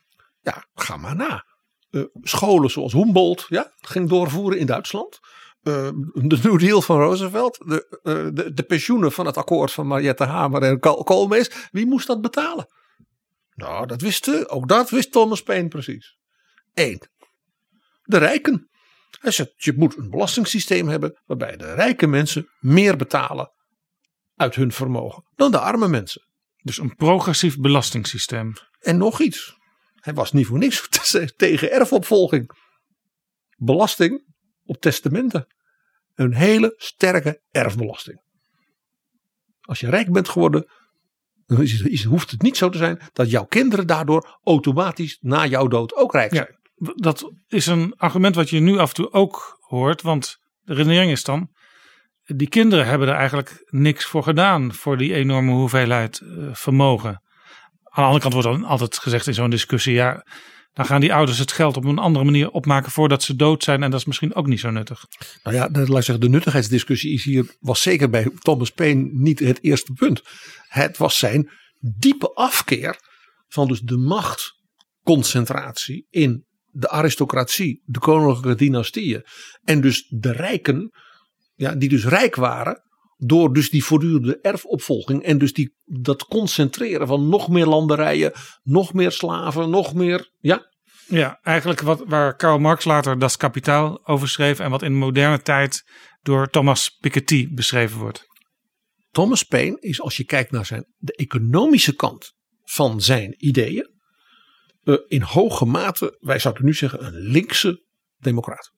Speaker 4: Ja, ga maar na. Uh, scholen zoals Humboldt ja, ging doorvoeren in Duitsland. Uh, de New Deal van Roosevelt. De, uh, de, de, pensioenen van het akkoord van Mariette Hamer en Koolmees. Wie moest dat betalen? Nou, dat wist, ook dat wist Thomas Paine precies. Eén. De rijken. Hij zegt, je moet een belastingssysteem hebben waarbij de rijke mensen meer betalen uit hun vermogen dan de arme mensen.
Speaker 3: Dus een progressief belastingssysteem.
Speaker 4: En nog iets. Hij was niet voor niks tegen erfopvolging. Belasting op testamenten. Een hele sterke erfbelasting. Als je rijk bent geworden, dan is het, hoeft het niet zo te zijn dat jouw kinderen daardoor automatisch na jouw dood ook rijk zijn.
Speaker 3: Ja, dat is een argument wat je nu af en toe ook hoort. Want de redenering is dan, die kinderen hebben er eigenlijk niks voor gedaan voor die enorme hoeveelheid uh, vermogen. Aan de andere kant wordt dan altijd gezegd in zo'n discussie, ja, dan gaan die ouders het geld op een andere manier opmaken voordat ze dood zijn en dat is misschien ook niet zo nuttig.
Speaker 4: Nou ja, laat ik zeggen, de nuttigheidsdiscussie is hier, was zeker bij Thomas Paine niet het eerste punt. Het was zijn diepe afkeer van dus de machtconcentratie in de aristocratie, de koninklijke dynastieën en dus de rijken ja, die dus rijk waren door dus die voortdurende erfopvolging en dus die, dat concentreren van nog meer landerijen, nog meer slaven, nog meer, ja.
Speaker 3: Ja, eigenlijk wat, waar Karl Marx later Das Kapitaal over schreef en wat in moderne tijd door Thomas Piketty beschreven wordt.
Speaker 4: Thomas Paine is als je kijkt naar zijn, de economische kant van zijn ideeën, uh, in hoge mate, wij zouden nu zeggen, een linkse democraat.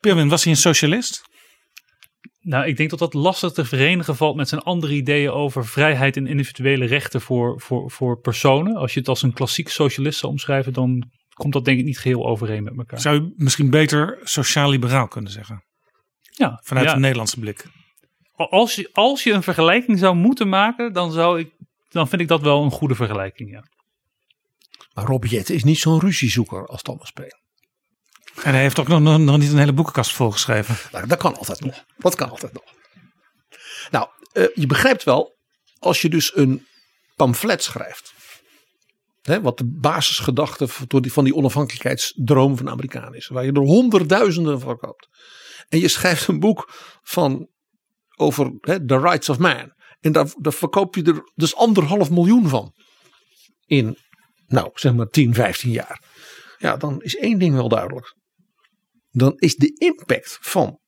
Speaker 3: Pirmin, was hij een socialist?
Speaker 5: Nou, ik denk dat dat lastig te verenigen valt met zijn andere ideeën over vrijheid en individuele rechten voor, voor, voor personen. Als je het als een klassiek socialist zou omschrijven, dan komt dat denk ik niet geheel overeen met elkaar.
Speaker 3: Zou je misschien beter sociaal-liberaal kunnen zeggen?
Speaker 5: Ja.
Speaker 3: Vanuit
Speaker 5: ja.
Speaker 3: de Nederlandse blik.
Speaker 5: Als je, als je een vergelijking zou moeten maken, dan, zou ik, dan vind ik dat wel een goede vergelijking, ja.
Speaker 4: Maar Rob Jette is niet zo'n ruziezoeker als Thomas Paine.
Speaker 3: En hij heeft ook nog, nog, niet een hele boekenkast volgeschreven.
Speaker 4: Nou, dat kan altijd nog. Dat kan altijd nog. Nou, uh, je begrijpt wel, als je dus een pamflet schrijft. Hè, wat de basisgedachte van die onafhankelijkheidsdroom van de Amerikanen is. Waar je er honderdduizenden van koopt. En je schrijft een boek van, over hè, the rights of man. En daar, daar verkoop je er dus anderhalf miljoen van. In, nou, zeg maar 10, 15 jaar. Ja, dan is één ding wel duidelijk dan is de impact van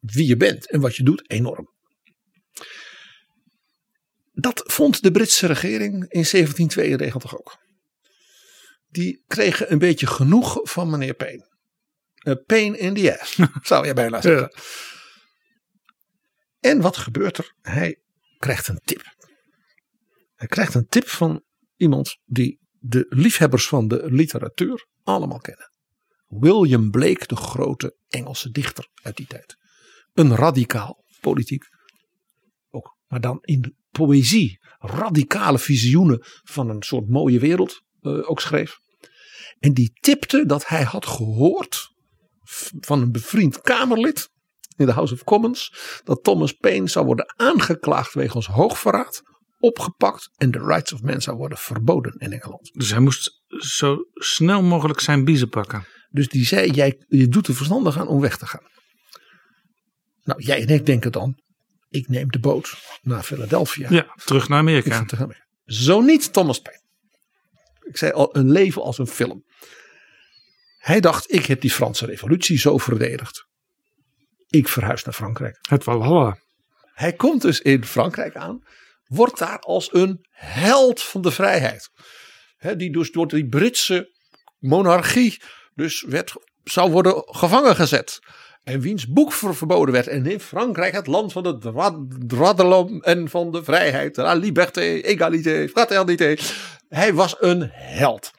Speaker 4: wie je bent en wat je doet enorm. Dat vond de Britse regering in 1792 ook. Die kregen een beetje genoeg van meneer Paine. A pain in the ass, zou je bijna zeggen. Ja. En wat gebeurt er? Hij krijgt een tip. Hij krijgt een tip van iemand die de liefhebbers van de literatuur allemaal kennen. William Blake, de grote Engelse dichter uit die tijd. Een radicaal politiek. Ook, maar dan in de poëzie. Radicale visioenen van een soort mooie wereld uh, ook schreef. En die tipte dat hij had gehoord van een bevriend Kamerlid in de House of Commons. Dat Thomas Paine zou worden aangeklaagd wegens hoogverraad opgepakt en de rights of man zou worden verboden in Engeland.
Speaker 3: Dus hij moest zo snel mogelijk zijn biezen pakken.
Speaker 4: Dus die zei, jij, je doet er verstandig aan om weg te gaan. Nou, jij en ik denken dan, ik neem de boot naar Philadelphia.
Speaker 3: Ja, terug naar Amerika.
Speaker 4: Zo niet Thomas Paine. Ik zei al, een leven als een film. Hij dacht, ik heb die Franse revolutie zo verdedigd. Ik verhuis naar Frankrijk.
Speaker 3: Het Valhalla.
Speaker 4: Hij komt dus in Frankrijk aan. Wordt daar als een held van de vrijheid. Die dus door die Britse monarchie dus werd, zou worden gevangen gezet. En wiens boek ver- verboden werd. En in Frankrijk het land van de l'homme en van de vrijheid. La liberté, égalité, fraternité. Hij was een held.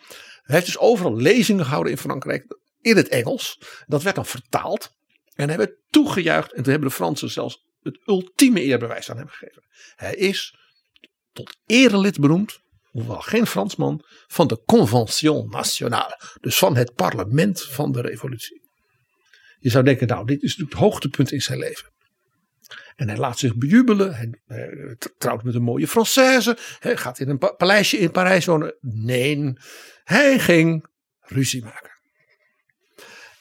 Speaker 4: Hij heeft dus overal lezingen gehouden in Frankrijk. In het Engels. Dat werd dan vertaald. En werd toegejuicht. En toen hebben de Fransen zelfs het ultieme eerbewijs aan hem gegeven. Hij is tot erelid benoemd. Hoewel geen Fransman. Van de Convention Nationale. Dus van het parlement van de revolutie. Je zou denken, nou, dit is natuurlijk het hoogtepunt in zijn leven. En hij laat zich bejubelen. Hij, trouwt met een mooie Française. Hij gaat in een pa- paleisje in Parijs wonen. Nee, hij ging ruzie maken.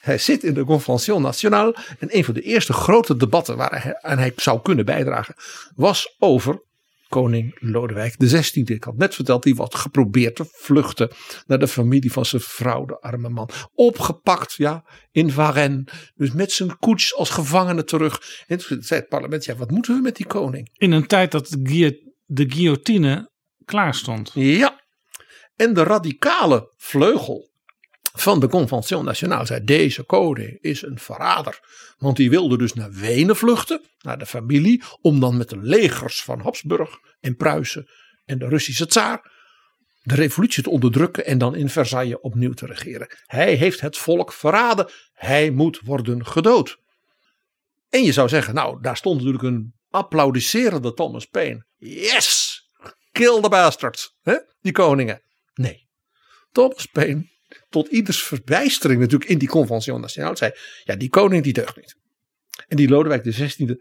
Speaker 4: Hij zit in de Convention Nationale. En een van de eerste grote debatten waar hij aan hij zou kunnen bijdragen. was over koning Lodewijk XVI. Ik had net verteld, die was geprobeerd te vluchten naar de familie van zijn vrouw, de arme man. Opgepakt, ja, in Varennes. Dus met zijn koets als gevangene terug. En toen zei het parlement, ja, wat moeten we met die koning?
Speaker 3: In een tijd dat de, guillo- de guillotine klaar stond.
Speaker 4: Ja. En de radicale vleugel van de Convention Nationale zei: deze koning is een verrader. Want die wilde dus naar Wenen vluchten, naar de familie, om dan met de legers van Habsburg en Pruisen en de Russische tsaar de revolutie te onderdrukken en dan in Versailles opnieuw te regeren. Hij heeft het volk verraden. Hij moet worden gedood. En je zou zeggen, nou, daar stond natuurlijk een applaudisserende Thomas Paine. Yes! Kill the bastards. Hè? Die koningen. Nee. Thomas Paine, tot ieders verbijstering natuurlijk in die Convention Nationale, zei: Ja, die koning die deugt niet. En die Lodewijk XVI,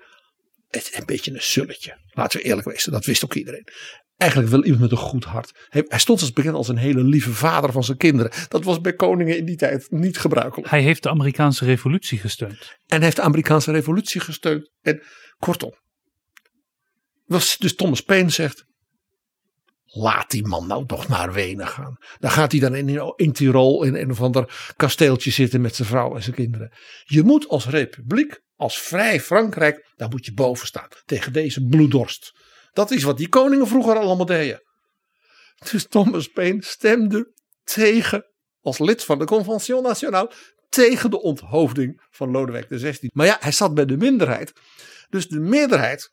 Speaker 4: het is een beetje een sulletje. Laten we eerlijk wezen, dat wist ook iedereen. Eigenlijk wel iemand met een goed hart. Hij, hij stond als bekend als een hele lieve vader van zijn kinderen. Dat was bij koningen in die tijd niet gebruikelijk.
Speaker 5: Hij heeft de Amerikaanse revolutie gesteund.
Speaker 4: En hij heeft de Amerikaanse revolutie gesteund. En kortom. Was, dus Thomas Paine zegt. Laat die man nou toch naar Wenen gaan. Dan gaat hij dan in, in Tirol in een of ander kasteeltje zitten met zijn vrouw en zijn kinderen. Je moet als republiek, als vrij Frankrijk, daar moet je boven staan. Tegen deze bloeddorst. Dat is wat die koningen vroeger allemaal deden. Dus Thomas Paine stemde tegen, als lid van de Convention Nationale, tegen de onthoofding van Lodewijk XVI. Maar ja, hij zat bij de minderheid. Dus de meerderheid.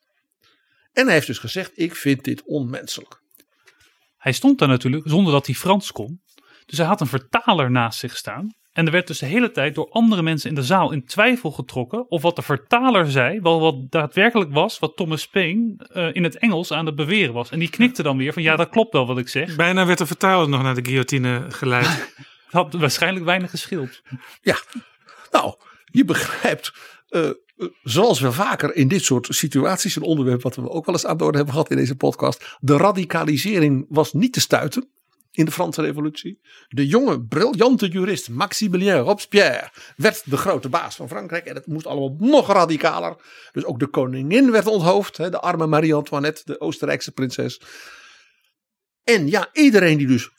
Speaker 4: En hij heeft dus gezegd: Ik vind dit onmenselijk.
Speaker 5: Hij stond daar natuurlijk zonder dat hij Frans kon. Dus hij had een vertaler naast zich staan. En er werd dus de hele tijd door andere mensen in de zaal in twijfel getrokken of wat de vertaler zei, wel wat daadwerkelijk was, wat Thomas Paine eh, in het Engels aan het beweren was. En die knikte dan weer van ja, dat klopt wel wat ik zeg.
Speaker 3: Bijna werd de vertaler nog naar de guillotine geleid.
Speaker 5: Dat had waarschijnlijk weinig geschild.
Speaker 4: Ja, nou, je begrijpt. eh, eh, zoals we vaker in dit soort situaties, een onderwerp wat we ook wel eens aan de orde hebben gehad in deze podcast. De radicalisering was niet te stuiten in de Franse Revolutie. De jonge, briljante jurist Maximilien Robespierre werd de grote baas van Frankrijk. En het moest allemaal nog radicaler. Dus ook de koningin werd onthoofd. De arme Marie-Antoinette, de Oostenrijkse prinses. En ja, iedereen die dus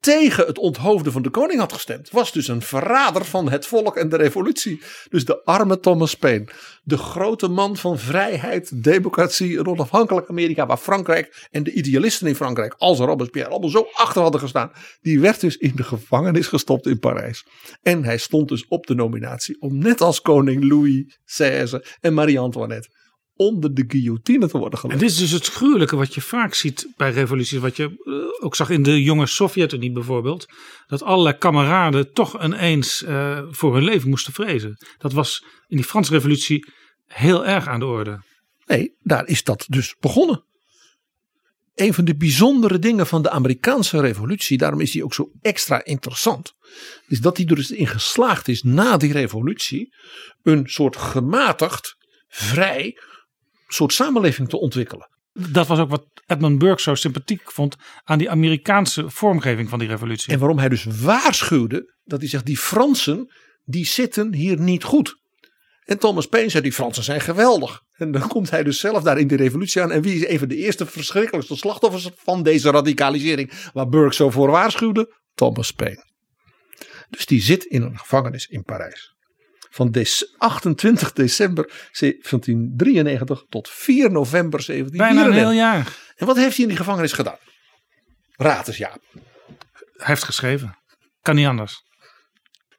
Speaker 4: tegen het onthoofden van de koning had gestemd, was dus een verrader van het volk en de revolutie. Dus de arme Thomas Paine, de grote man van vrijheid, democratie, een onafhankelijk Amerika, waar Frankrijk en de idealisten in Frankrijk, als Robespierre, allemaal zo achter hadden gestaan, die werd dus in de gevangenis gestopt in Parijs. En hij stond dus op de nominatie om net als koning Louis XVI en Marie-Antoinette onder de guillotine te worden
Speaker 3: En
Speaker 4: gelegd.
Speaker 3: dit is dus het gruwelijke wat je vaak ziet bij revoluties. Wat je eh, ook zag in de jonge Sovjet-Unie bijvoorbeeld. Dat allerlei kameraden toch ineens eh, voor hun leven moesten vrezen. Dat was in die Franse revolutie heel erg aan de orde.
Speaker 4: Nee, daar is dat dus begonnen. Een van de bijzondere dingen van de Amerikaanse revolutie, daarom is die ook zo extra interessant, is dat hij er dus in geslaagd is na die revolutie een soort gematigd, vrij soort samenleving te ontwikkelen.
Speaker 3: Dat was ook wat Edmund Burke zo sympathiek vond aan die Amerikaanse vormgeving van die revolutie.
Speaker 4: En waarom hij dus waarschuwde dat hij zegt, die Fransen, die zitten hier niet goed. En Thomas Paine zei, die Fransen zijn geweldig. En dan komt hij dus zelf daar in die revolutie aan. En wie is een van de eerste verschrikkelijkste slachtoffers van deze radicalisering, waar Burke zo voor waarschuwde? Thomas Paine. Dus die zit in een gevangenis in Parijs. Van des 28 december 1793 tot 4 november
Speaker 3: Bijna een
Speaker 4: 1794.
Speaker 3: heel jaar.
Speaker 4: En wat heeft hij in die gevangenis gedaan? Raad eens, Jaap.
Speaker 3: Hij heeft geschreven. Kan niet anders.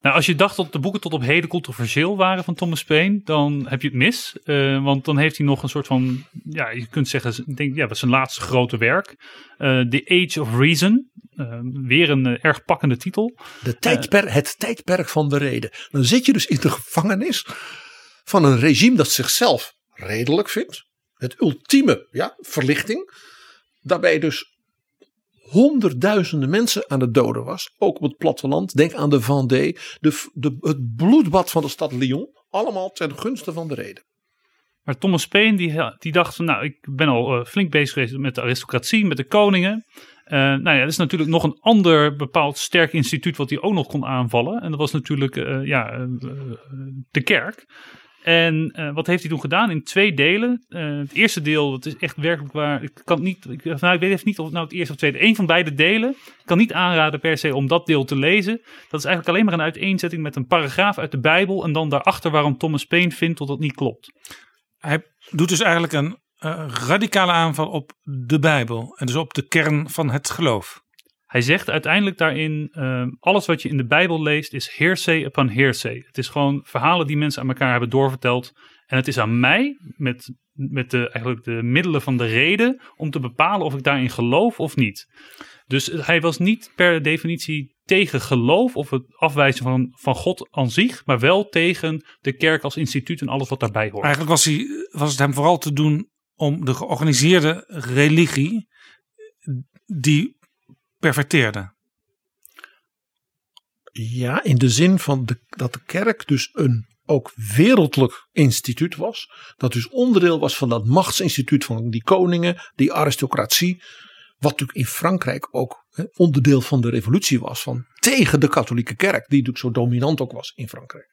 Speaker 5: Nou, als je dacht dat de boeken tot op heden controversieel waren van Thomas Paine, dan heb je het mis. Eh, want dan heeft hij nog een soort van, ja, je kunt zeggen, ik denk, ja, dat is zijn laatste grote werk. Eh, The Age of Reason. Eh, weer een erg pakkende titel.
Speaker 4: De tijdper, het tijdperk van de reden. Dan zit je dus in de gevangenis van een regime dat zichzelf redelijk vindt. Het ultieme ja, verlichting. Daarbij dus honderdduizenden mensen aan het doden was. Ook op het platteland. Denk aan de Vendée. De, de, het bloedbad van de stad Lyon. Allemaal ten gunste van de reden.
Speaker 5: Maar Thomas Paine die, die dacht van, nou, ik ben al eh, flink bezig geweest met de aristocratie, met de koningen. Eh, nou ja, er is natuurlijk nog een ander bepaald sterk instituut wat hij ook nog kon aanvallen. En dat was natuurlijk eh, ja, de kerk. En eh, wat heeft hij toen gedaan? In twee delen. Eh, het eerste deel, dat is echt werkelijk waar. Ik kan niet, ik, nou, ik weet even niet of het nou het eerste of tweede. Eén van beide delen. Ik kan niet aanraden per se om dat deel te lezen. Dat is eigenlijk alleen maar een uiteenzetting met een paragraaf uit de Bijbel. En dan daarachter waarom Thomas Paine vindt dat dat niet klopt.
Speaker 3: Hij doet dus eigenlijk een eh, radicale aanval op de Bijbel. En dus op de kern van het geloof.
Speaker 5: Hij zegt uiteindelijk daarin: eh, alles wat je in de Bijbel leest is hearsay upon hearsay. Het is gewoon verhalen die mensen aan elkaar hebben doorverteld. En het is aan mij, met, met de, eigenlijk de middelen van de reden, om te bepalen of ik daarin geloof of niet. Dus hij was niet per definitie tegen geloof of het afwijzen van, van God aan zich, maar wel tegen de kerk als instituut en alles wat daarbij hoort.
Speaker 3: Eigenlijk was, hij, was het hem vooral te doen om de georganiseerde religie die perverteerde.
Speaker 4: Ja, in de zin van dat de kerk dus een ook wereldlijk instituut was. Dat dus onderdeel was van dat machtsinstituut van die koningen, die aristocratie. Wat natuurlijk in Frankrijk ook onderdeel van de revolutie was. Van tegen de katholieke kerk, die natuurlijk zo dominant ook was in Frankrijk.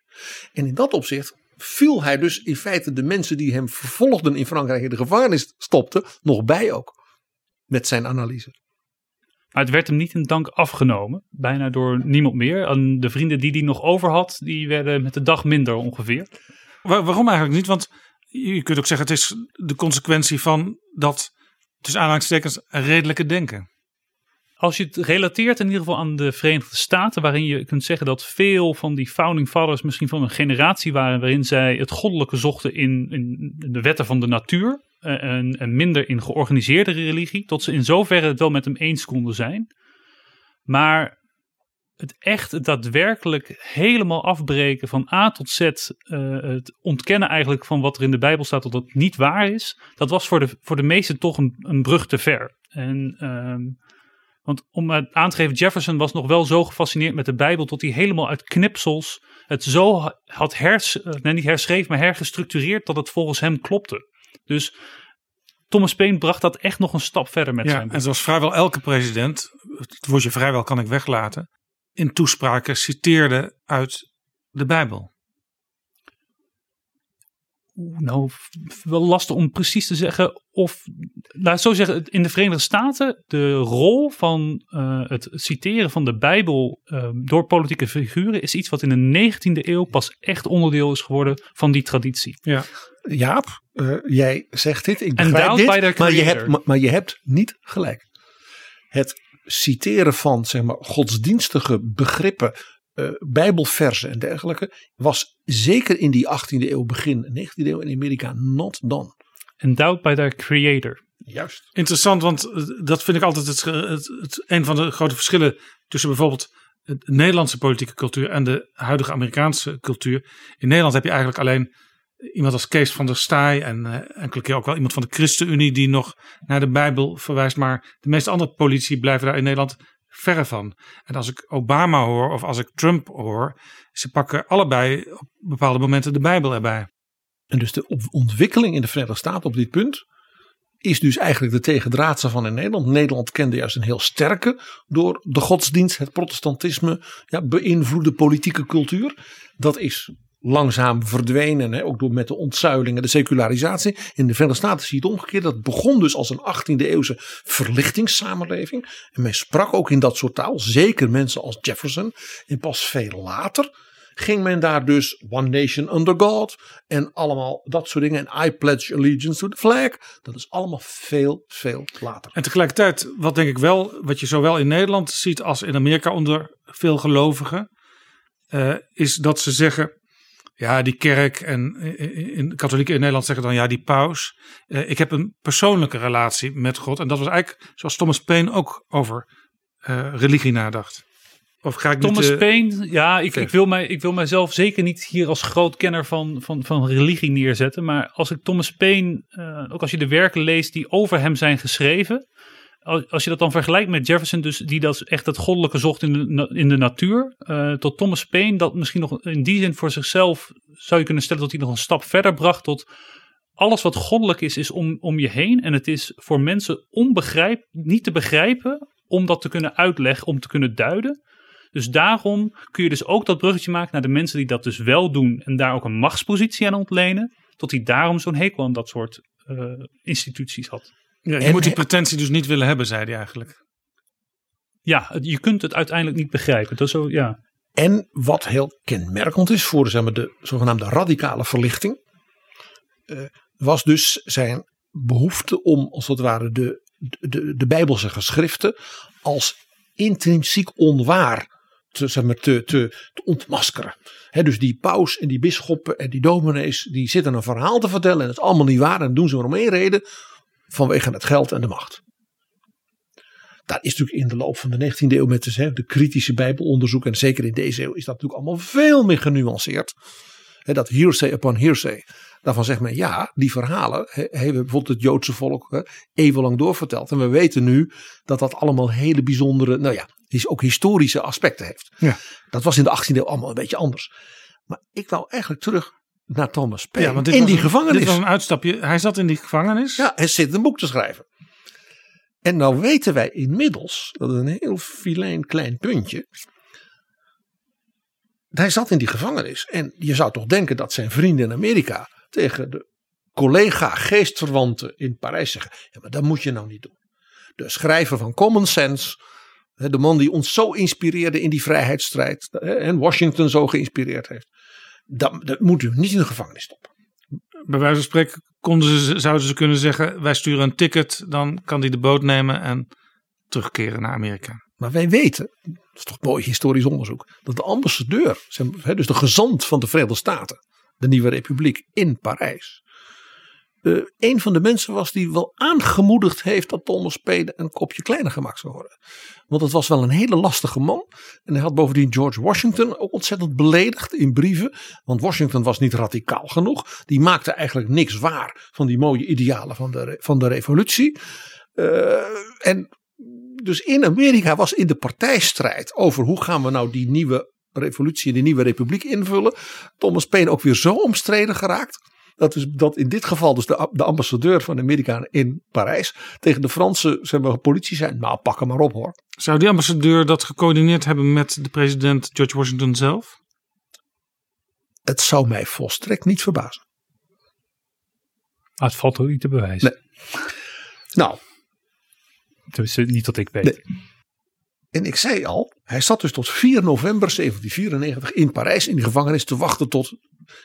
Speaker 4: En in dat opzicht viel hij dus in feite de mensen die hem vervolgden in Frankrijk in de gevangenis stopten, nog bij ook. Met zijn analyse.
Speaker 5: Maar het werd hem niet in dank afgenomen. Bijna door niemand meer. En de vrienden die hij nog over had, die werden met de dag minder ongeveer.
Speaker 3: Waar- waarom eigenlijk niet? Want je kunt ook zeggen, het is de consequentie van dat, tussen aanhalingstekens, redelijke denken.
Speaker 5: Als je het relateert in ieder geval aan de Verenigde Staten, waarin je kunt zeggen dat veel van die founding fathers misschien van een generatie waren waarin zij het goddelijke zochten in, in de wetten van de natuur en, en minder in georganiseerde religie, tot ze in zoverre het wel met hem eens konden zijn. Maar het echt, daadwerkelijk helemaal afbreken van A tot Z, eh, het ontkennen eigenlijk van wat er in de Bijbel staat dat het niet waar is, dat was voor de, voor de meesten toch een, een brug te ver. En ehm, want om het aan te geven, Jefferson was nog wel zo gefascineerd met de Bijbel tot hij helemaal uit knipsels het zo had hers, eh, nee, niet herschreven, maar hergestructureerd dat het volgens hem klopte. Dus Thomas Paine bracht dat echt nog een stap verder met
Speaker 3: Ja,
Speaker 5: zijn boek.
Speaker 3: en zoals vrijwel elke president, het woordje vrijwel kan ik weglaten, in toespraken citeerde uit de Bijbel.
Speaker 5: Nou, wel lastig om precies te zeggen of, laat ik zo zeggen, in de Verenigde Staten de rol van eh, het citeren van de Bijbel eh, door politieke figuren is iets wat in de 19e eeuw pas echt onderdeel is geworden van die traditie.
Speaker 4: Jaap, eh, jij zegt dit, ik begrijp dit, maar je, hebt, maar, maar je hebt niet gelijk. Het citeren van zeg maar, godsdienstige begrippen, eh, bijbelversen en dergelijke, was zeker in die 18e eeuw, begin 19e eeuw in Amerika not done.
Speaker 5: Endowed by their creator.
Speaker 4: Juist.
Speaker 3: Interessant, want eh, dat vind ik altijd het, het, het, een van de grote verschillen tussen bijvoorbeeld de Nederlandse politieke cultuur en de huidige Amerikaanse cultuur. In Nederland heb je eigenlijk alleen iemand als Kees van der Staaij en eh, enkele keer ook wel iemand van de ChristenUnie die nog naar de Bijbel verwijst. Maar de meeste andere politici blijven daar in Nederland verre van. En als ik Obama hoor of als ik Trump hoor, ze pakken allebei op bepaalde momenten de Bijbel erbij.
Speaker 4: En dus de ontwikkeling in de Verenigde Staten op dit punt is dus eigenlijk de tegendraadse van in Nederland. Nederland kende juist een heel sterke door de godsdienst, het protestantisme, ja, beïnvloede politieke cultuur. Dat is langzaam verdwenen. Hè, ook door met de ontzuiling en de secularisatie. In de Verenigde Staten zie je het omgekeerd. Dat begon dus als een 18e eeuwse verlichtingssamenleving. En men sprak ook in dat soort taal. Zeker mensen als Jefferson. En pas veel later ging men daar dus One Nation Under God. En allemaal dat soort dingen. En I pledge allegiance to the flag. Dat is allemaal veel, veel later.
Speaker 3: En tegelijkertijd, wat denk ik wel, wat je zowel in Nederland ziet als in Amerika onder veel gelovigen, eh, is dat ze zeggen. Ja, die kerk en in, katholieken in Nederland zeggen dan ja, die paus. Eh, ik heb een persoonlijke relatie met God. En dat was eigenlijk zoals Thomas Paine ook over eh, religie nadacht. Of ga ik
Speaker 5: Thomas
Speaker 3: niet, eh,
Speaker 5: Paine, ja, ik, ik, wil mij, ik wil mijzelf zeker niet hier als groot kenner van, van, van religie neerzetten. Maar als ik Thomas Paine, ook als je de werken leest die over hem zijn geschreven. Als, je dat dan vergelijkt met Jefferson, dus die dat echt het goddelijke zocht in de, in de natuur. eh, tot Thomas Paine, dat misschien nog in die zin voor zichzelf zou je kunnen stellen dat hij nog een stap verder bracht tot alles wat goddelijk is, is om, om je heen. En het is voor mensen onbegrijp, niet te begrijpen om dat te kunnen uitleggen, om te kunnen duiden. Dus daarom kun je dus ook dat bruggetje maken naar de mensen die dat dus wel doen en daar ook een machtspositie aan ontlenen. Tot hij daarom zo'n hekel aan dat soort eh, instituties had.
Speaker 3: Ja, je
Speaker 4: En-
Speaker 3: moet die pretentie dus niet willen hebben, zei hij eigenlijk.
Speaker 5: Ja, je kunt het uiteindelijk niet begrijpen. Dat is zo, ja.
Speaker 4: En wat heel kenmerkend is voor zeg maar, de zogenaamde radicale verlichting, eh, was dus zijn behoefte om als het ware de, de, de Bijbelse geschriften als intrinsiek onwaar te, zeg maar, te, te, te ontmaskeren. Hè, dus die paus en die bisschoppen en die dominees, die zitten een verhaal te vertellen en het is allemaal niet waar en doen ze maar om één reden, vanwege het geld en de macht. Daar is natuurlijk in de loop van de 19e eeuw met de, hè, de kritische bijbelonderzoek en zeker in deze eeuw is dat natuurlijk allemaal veel meer genuanceerd. Hè, dat hearsay upon hearsay. Daarvan zegt men ja, die verhalen hebben bijvoorbeeld het Joodse volk hè, eeuwenlang doorverteld. En we weten nu dat dat allemaal hele bijzondere, nou ja, is ook historische aspecten heeft.
Speaker 3: Ja.
Speaker 4: Dat was in de 18e eeuw allemaal een beetje anders. Maar ik wou eigenlijk terug naar Thomas Paine
Speaker 3: Ja, want dit
Speaker 4: in
Speaker 3: was
Speaker 4: die gevangenis.
Speaker 3: Dit was een uitstapje. Hij zat in die gevangenis.
Speaker 4: Ja, hij zit een boek te schrijven. En nou weten wij inmiddels, dat is een heel filijn klein puntje. Hij zat in die gevangenis. En je zou toch denken dat zijn vrienden in Amerika tegen de collega geestverwanten in Parijs zeggen. Ja, maar dat moet je nou niet doen. De schrijver van Common Sense. De man die ons zo inspireerde in die vrijheidsstrijd. En Washington zo geïnspireerd heeft. Dat, dat moet u niet in de gevangenis stoppen.
Speaker 3: Bij wijze van spreken konden ze, zouden ze kunnen zeggen: wij sturen een ticket, dan kan hij de boot nemen en terugkeren naar Amerika.
Speaker 4: Maar wij weten, dat is toch mooi historisch onderzoek, dat de ambassadeur, dus de gezant van de Verenigde Staten, de Nieuwe Republiek in Parijs, eh, een van de mensen was die wel aangemoedigd heeft dat Thomas Paine een kopje kleiner gemaakt zou worden. Want het was wel een hele lastige man. En hij had bovendien George Washington ook ontzettend beledigd in brieven. Want Washington was niet radicaal genoeg. Die maakte eigenlijk niks waar van die mooie idealen van de, van de revolutie. Eh, en dus in Amerika was in de partijstrijd over hoe gaan we nou die nieuwe revolutie, die nieuwe republiek invullen. Thomas Paine ook weer zo omstreden geraakt. Dat, is, dat in dit geval dus de, de ambassadeur van de Amerikanen in Parijs tegen de Franse zeg maar, politie zei. Nou pak hem maar op hoor.
Speaker 3: Zou die ambassadeur dat gecoördineerd hebben met de president George Washington zelf?
Speaker 4: Het zou mij volstrekt niet verbazen.
Speaker 5: Ah, het valt ook niet te bewijzen.
Speaker 4: Nee. Nou,
Speaker 5: Dus niet dat ik weet.
Speaker 4: Nee. En ik zei al, hij zat dus tot 4 november 1794 in Parijs in die gevangenis te wachten tot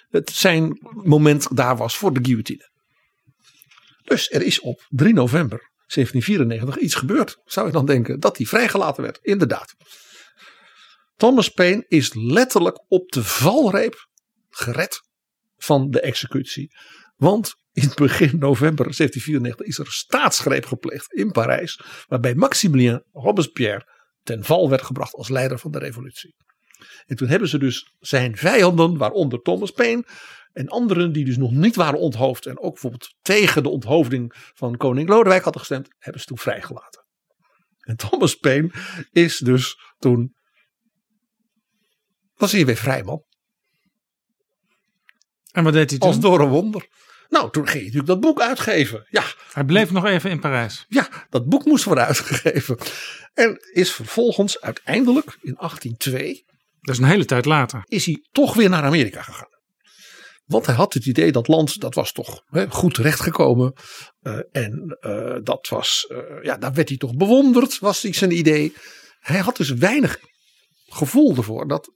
Speaker 4: het zijn moment daar was voor de guillotine. Dus er is op 3 november 1794 iets gebeurd, zou je dan denken, dat hij vrijgelaten werd. Inderdaad. Thomas Paine is letterlijk op de valreep gered van de executie. Want in begin november 1794 is er een staatsgreep gepleegd in Parijs. Waarbij Maximilien Robespierre ten val werd gebracht als leider van de revolutie. En toen hebben ze dus zijn vijanden, waaronder Thomas Paine en anderen die dus nog niet waren onthoofd en ook bijvoorbeeld tegen de onthoofding van koning Lodewijk hadden gestemd, hebben ze toen vrijgelaten. En Thomas Paine is dus toen, was hij weer vrij man,
Speaker 3: En wat deed hij toen?
Speaker 4: als door een wonder. Nou, toen ging hij natuurlijk dat boek uitgeven. Ja,
Speaker 3: Hij bleef nog even in Parijs.
Speaker 4: Ja, dat boek moest worden uitgegeven. En is vervolgens uiteindelijk in 1802
Speaker 3: Dat is een hele tijd later.
Speaker 4: is hij toch weer naar Amerika gegaan. Want hij had het idee dat land, dat was toch hè, goed terechtgekomen. Uh, en uh, dat was, uh, ja, daar werd hij toch bewonderd, was hij zijn idee. Hij had dus weinig gevoel ervoor dat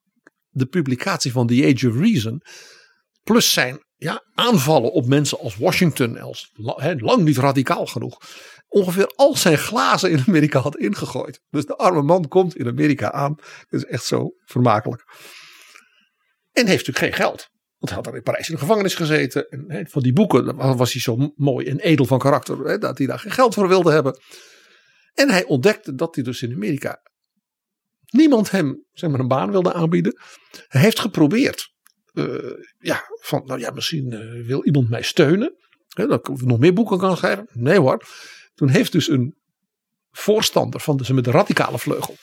Speaker 4: de publicatie van The Age of Reason, plus zijn ja, aanvallen op mensen als Washington, lang niet radicaal genoeg, ongeveer al zijn glazen in Amerika had ingegooid. Dus de arme man komt in Amerika aan. Dat is echt zo vermakelijk. En heeft natuurlijk geen geld. Want hij had daar in Parijs in de gevangenis gezeten. En van die boeken was hij zo mooi en edel van karakter. Dat hij daar geen geld voor wilde hebben. En hij ontdekte dat hij dus in Amerika niemand hem zeg maar, een baan wilde aanbieden. Hij heeft geprobeerd. Uh, ja, van nou ja, misschien uh, wil iemand mij steunen. He, dat ik nog meer boeken kan schrijven. Nee hoor. Toen heeft dus een voorstander van de, met de radicale vleugel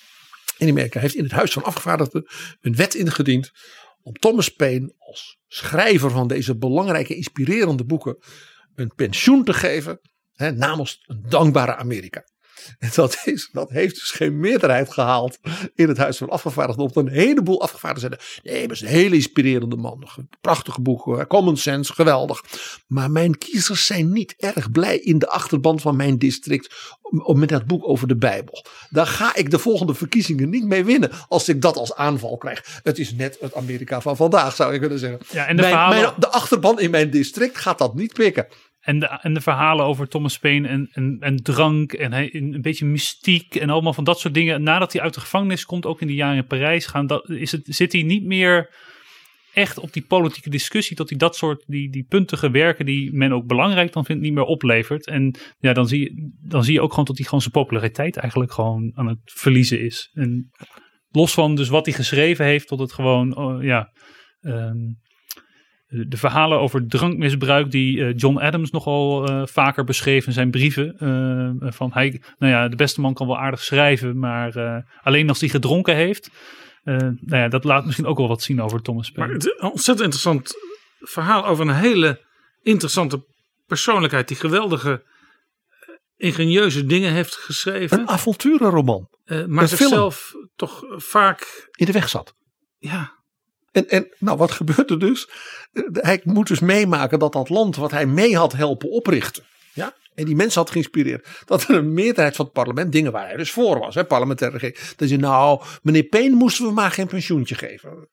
Speaker 4: in Amerika heeft in het Huis van Afgevaardigden een wet ingediend om Thomas Paine als schrijver van deze belangrijke, inspirerende boeken een pensioen te geven hè, namens een dankbare Amerika. En dat, is, dat heeft dus geen meerderheid gehaald in het Huis van Afgevaardigden. Op een heleboel afgevaardigden zeiden: nee, maar is een hele inspirerende man. Prachtige boeken, common sense, geweldig. Maar mijn kiezers zijn niet erg blij in de achterban van mijn district met dat boek over de Bijbel. Daar ga ik de volgende verkiezingen niet mee winnen als ik dat als aanval krijg. Het is net het Amerika van vandaag, zou je kunnen zeggen.
Speaker 5: Ja, en de,
Speaker 4: mijn,
Speaker 5: verhalen...
Speaker 4: mijn, de achterban in mijn district gaat dat niet pikken.
Speaker 5: En de, en de verhalen over Thomas Paine en, en, en drank en hij, een beetje mystiek en allemaal van dat soort dingen. Nadat hij uit de gevangenis komt, ook in de jaren in Parijs gaan, dat, is het, zit hij niet meer echt op die politieke discussie. Dat hij dat soort, die, die puntige werken die men ook belangrijk dan vindt, niet meer oplevert. En ja, dan zie, je, dan zie je ook gewoon dat hij gewoon zijn populariteit eigenlijk gewoon aan het verliezen is. En los van dus wat hij geschreven heeft, tot het gewoon, oh, ja... Um, de verhalen over drankmisbruik die uh, John Adams nogal uh, vaker beschreef in zijn brieven. Uh, van hij, nou ja, de beste man kan wel aardig schrijven, maar alleen als hij gedronken heeft. nou ja, dat laat misschien ook wel wat zien over Thomas Paine.
Speaker 3: Maar het een ontzettend interessant verhaal over een hele interessante persoonlijkheid die geweldige ingenieuze dingen heeft geschreven.
Speaker 4: Een avonturenroman.
Speaker 3: maar zichzelf toch vaak
Speaker 4: in de weg zat.
Speaker 3: Ja,
Speaker 4: en, en nou, wat gebeurt er dus? Hij moet dus meemaken dat dat land wat hij mee had helpen oprichten. Ja? En die mensen had geïnspireerd. Dat er een meerderheid van het parlement, dingen waar hij dus voor was, hè, parlementaire regering. Dat je nou, meneer Peen moesten we maar geen pensioentje geven.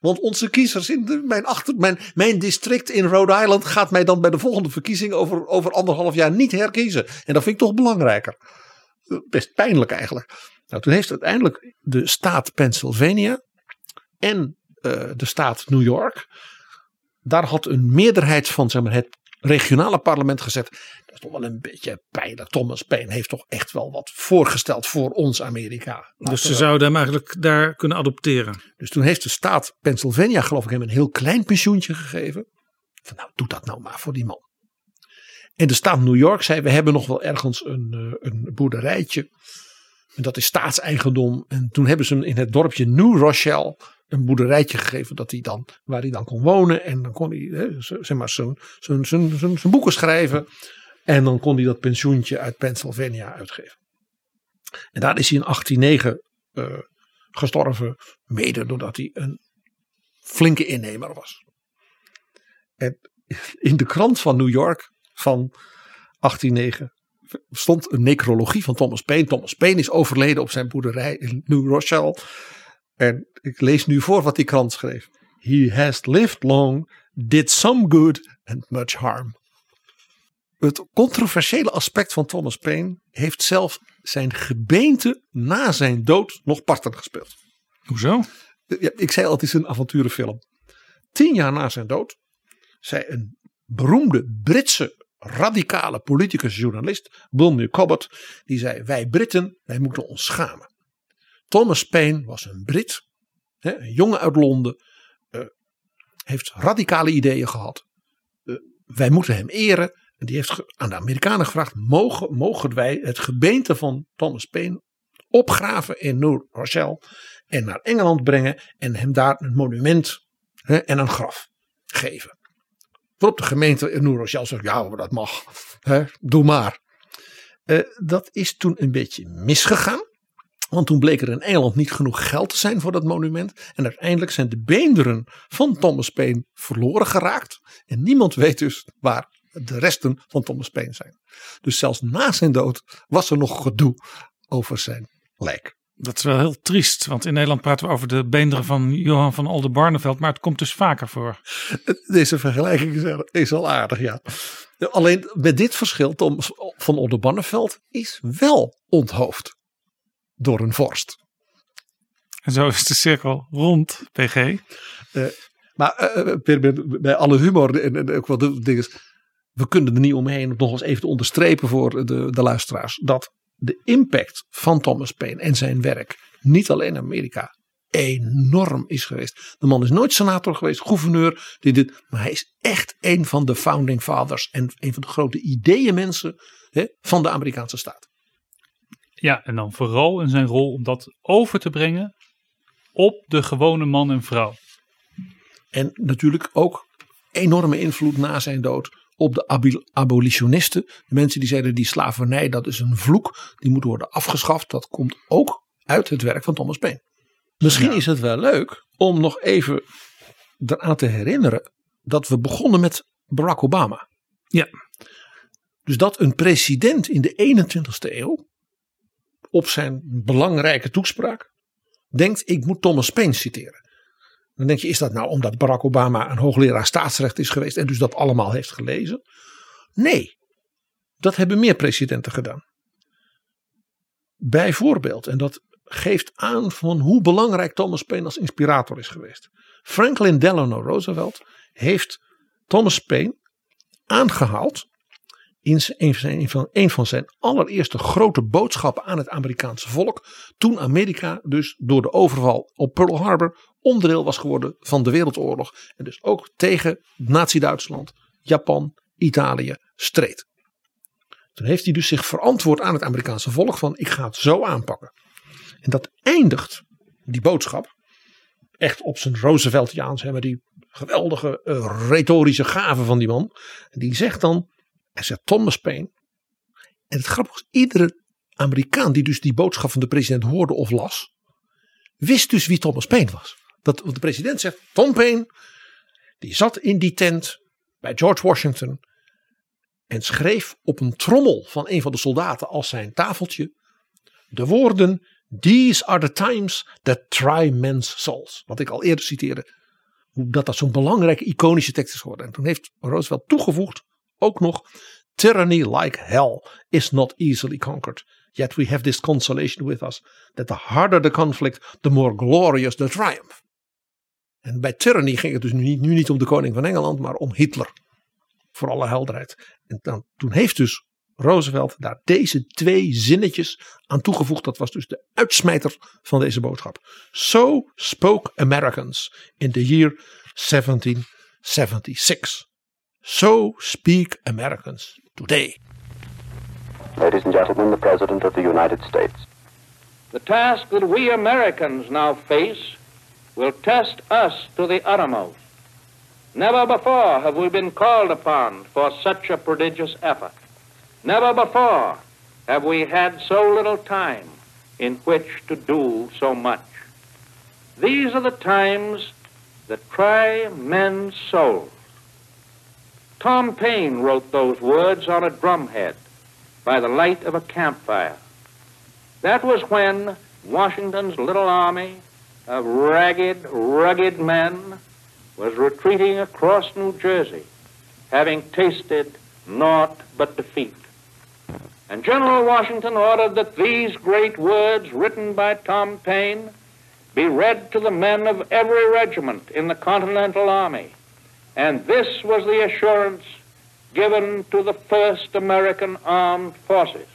Speaker 4: Want onze kiezers in mijn, achter, mijn, mijn district in Rhode Island gaat mij dan bij de volgende verkiezing over, over anderhalf jaar niet herkiezen. En dat vind ik toch belangrijker. Best pijnlijk eigenlijk. Nou, toen heeft uiteindelijk de staat Pennsylvania en uh, de staat New York. Daar had een meerderheid van zeg maar, het regionale parlement gezet. Dat is toch wel een beetje pijnlijk. Thomas Paine heeft toch echt wel wat voorgesteld voor ons Amerika.
Speaker 3: Dus ze zouden hem eigenlijk daar kunnen adopteren.
Speaker 4: Dus toen heeft de staat Pennsylvania geloof ik hem een heel klein pensioentje gegeven. Van nou doe dat nou maar voor die man. En de staat New York zei we hebben nog wel ergens een, eh, een boerderijtje. En dat is staatseigendom. En toen hebben ze hem in het dorpje New Rochelle een boerderijtje gegeven dat hij dan, waar hij dan kon wonen. En dan kon hij hè, zeg maar, zijn, zijn, zijn, zijn, boeken schrijven. En dan kon hij dat pensioentje uit Pennsylvania uitgeven. En daar is hij in 1809 uh, gestorven. Mede doordat hij een flinke innemer was. En in de krant van New York van 1809 stond een necrologie van Thomas Paine. Thomas Paine is overleden op zijn boerderij in New Rochelle. En ik lees nu voor wat die krant schreef. He has lived long, did some good and much harm. Het controversiële aspect van Thomas Paine heeft zelfs zijn gebeente na zijn dood nog parten gespeeld.
Speaker 3: Hoezo?
Speaker 4: Ja, ik zei al, het is een avonturenfilm. Tien jaar na zijn dood zei een beroemde Britse radicale politicus journalist, William Cobbett, die zei: Wij Britten, wij moeten ons schamen. Thomas Paine was een Brit, een jongen uit Londen, uh, heeft radicale ideeën gehad. Uh, wij moeten hem eren. En die heeft aan de Amerikanen gevraagd: mogen, mogen wij het gebeente van Thomas Paine opgraven in New Rochelle en naar Engeland brengen en hem daar een monument hè, en een graf geven? Waarop de gemeente in New Rochelle zegt: ja, dat mag, hè, doe maar. Uh, dat is toen een beetje misgegaan. Want toen bleek er in Engeland niet genoeg geld te zijn voor dat monument. En uiteindelijk zijn de beenderen van Thomas Paine verloren geraakt. En niemand weet dus waar de resten van Thomas Paine zijn. Dus zelfs na zijn dood was er nog gedoe over zijn lijk.
Speaker 3: Dat is wel heel triest, want in Nederland praten we over de beenderen van Johan van Oldenbarneveld, maar het komt dus vaker voor.
Speaker 4: Deze vergelijking is, al- is al aardig, ja. Alleen met dit verschil, Tom van Oldenbarneveld is wel onthoofd door een vorst.
Speaker 3: En zo is de cirkel rond, PG.
Speaker 4: Maar eh, eh, bij- bij, bij alle humor en, en ook wel de dingen, we kunnen er niet omheen om nog eens even te onderstrepen voor de, de luisteraars dat de impact van Thomas Paine en zijn werk niet alleen in Amerika enorm is geweest. De man is nooit senator geweest, gouverneur, dit, dit, maar hij is echt een van de founding fathers en een van de grote ideeënmensen hè, van de Amerikaanse staat.
Speaker 5: Ja, en dan vooral in zijn rol om dat over te brengen op de gewone man en vrouw.
Speaker 4: En natuurlijk ook enorme invloed na zijn dood op de abolitionisten. De mensen die zeiden die slavernij dat is een vloek. Die moet worden afgeschaft. Dat komt ook uit het werk van Thomas Paine. Misschien is het wel leuk om nog even eraan te herinneren dat we begonnen met Barack Obama.
Speaker 3: Ja.
Speaker 4: Dus dat een president in de 21ste eeuw op zijn belangrijke toespraak denkt ik moet Thomas Paine citeren. Dan denk je, is dat nou omdat Barack Obama een hoogleraar staatsrecht is geweest en dus dat allemaal heeft gelezen? Nee, dat hebben meer presidenten gedaan. Bijvoorbeeld, en dat geeft aan van hoe belangrijk Thomas Paine als inspirator is geweest. Franklin Delano Roosevelt heeft Thomas Paine aangehaald in een van, een van, zijn allereerste grote boodschappen aan het Amerikaanse volk. Toen Amerika dus door de overval op Pearl Harbor onderdeel was geworden van de Wereldoorlog. En dus ook tegen Nazi-Duitsland, Japan, Italië streed. Toen heeft hij dus zich verantwoord aan het Amerikaanse volk van ik ga het zo aanpakken. En dat eindigt, die boodschap, echt op zijn Rooseveltiaans, hè, met die geweldige eh, retorische gave van die man. Die zegt dan, hij zegt Thomas Paine. En het grappige is, iedere Amerikaan die dus die boodschap van de president hoorde of las, wist dus wie Thomas Paine was. Dat, de president zegt, Tom Paine, die zat in die tent bij George Washington en schreef op een trommel van een van de soldaten als zijn tafeltje de woorden These are the times that try men's souls. Wat ik al eerder citeerde. Hoe dat dat zo'n belangrijke iconische tekst is geworden. En toen heeft Roosevelt toegevoegd ook nog Tyranny like hell is not easily conquered. Yet we have this consolation with us. That the harder the conflict, the more glorious the triumph. En bij tyranny ging het dus nu niet, nu niet om de koning van Engeland, maar om Hitler. Voor alle helderheid. En dan, toen heeft dus Roosevelt daar deze twee zinnetjes aan toegevoegd. Dat was dus de uitsmijter van deze boodschap. So spoke Americans in the year 1776. So speak Americans today.
Speaker 6: Ladies and gentlemen, the President of the United States.
Speaker 7: The task that we Americans now face will test us to the uttermost. Never before have we been called upon for such a prodigious effort. Never before have we had so little time in which to do so much. These are the times that try men's souls. Tom Paine wrote those words on a drumhead by the light of a campfire. That was when Washington's little army of ragged, rugged men was retreating across New Jersey, having tasted naught but defeat. And General Washington ordered that these great words written by Tom Paine be read to the men of every regiment in the Continental Army. And this was the assurance given to the first American armed forces.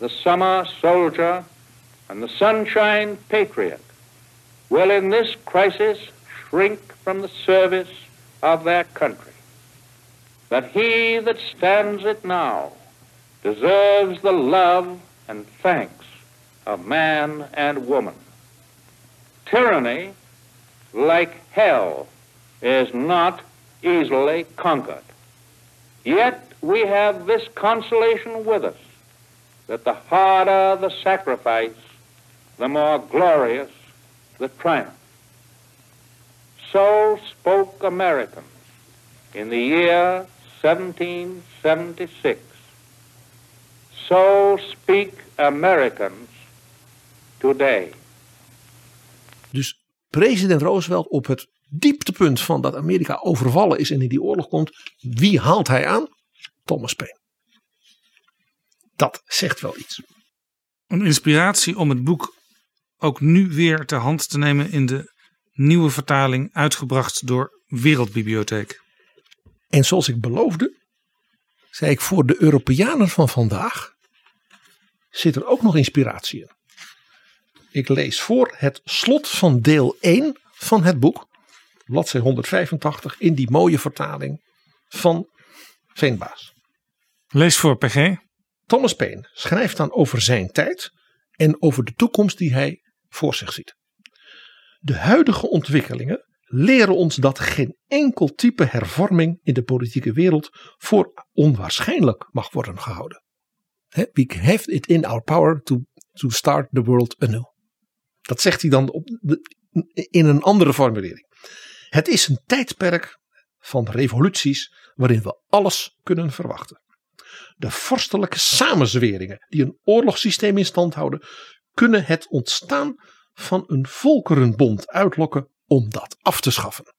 Speaker 7: The summer soldier and the sunshine patriot will in this crisis shrink from the service of their country. But he that stands it now deserves the love and thanks of man and woman. Tyranny, like hell, is not easily conquered. Yet we have this consolation with us that the harder the sacrifice, the more glorious the triumph. So spoke Americans in the year 1776. So speak Americans today.
Speaker 4: Dus president Roosevelt op het dieptepunt van dat Amerika overvallen is en in die oorlog komt. Wie haalt hij aan? Thomas Paine. Dat zegt wel iets.
Speaker 3: Een inspiratie om het boek ook nu weer ter hand te nemen in de nieuwe vertaling uitgebracht door Wereldbibliotheek.
Speaker 4: En zoals ik beloofde, zei ik voor de Europeanen van vandaag zit er ook nog inspiratie in. Ik lees voor het slot van deel 1 van het boek, bladzij 185, in die mooie vertaling van Veenbaas.
Speaker 3: Lees voor, PG.
Speaker 4: Thomas Paine schrijft dan over zijn tijd en over de toekomst die hij voor zich ziet. De huidige ontwikkelingen leren ons dat geen enkel type hervorming in de politieke wereld voor onwaarschijnlijk mag worden gehouden. We have it in our power to, to start the world anew. Dat zegt hij dan op de, in een andere formulering. Het is een tijdperk van revoluties waarin we alles kunnen verwachten. De vorstelijke samenzweringen die een oorlogssysteem in stand houden, kunnen het ontstaan van een volkerenbond uitlokken om dat af te schaffen.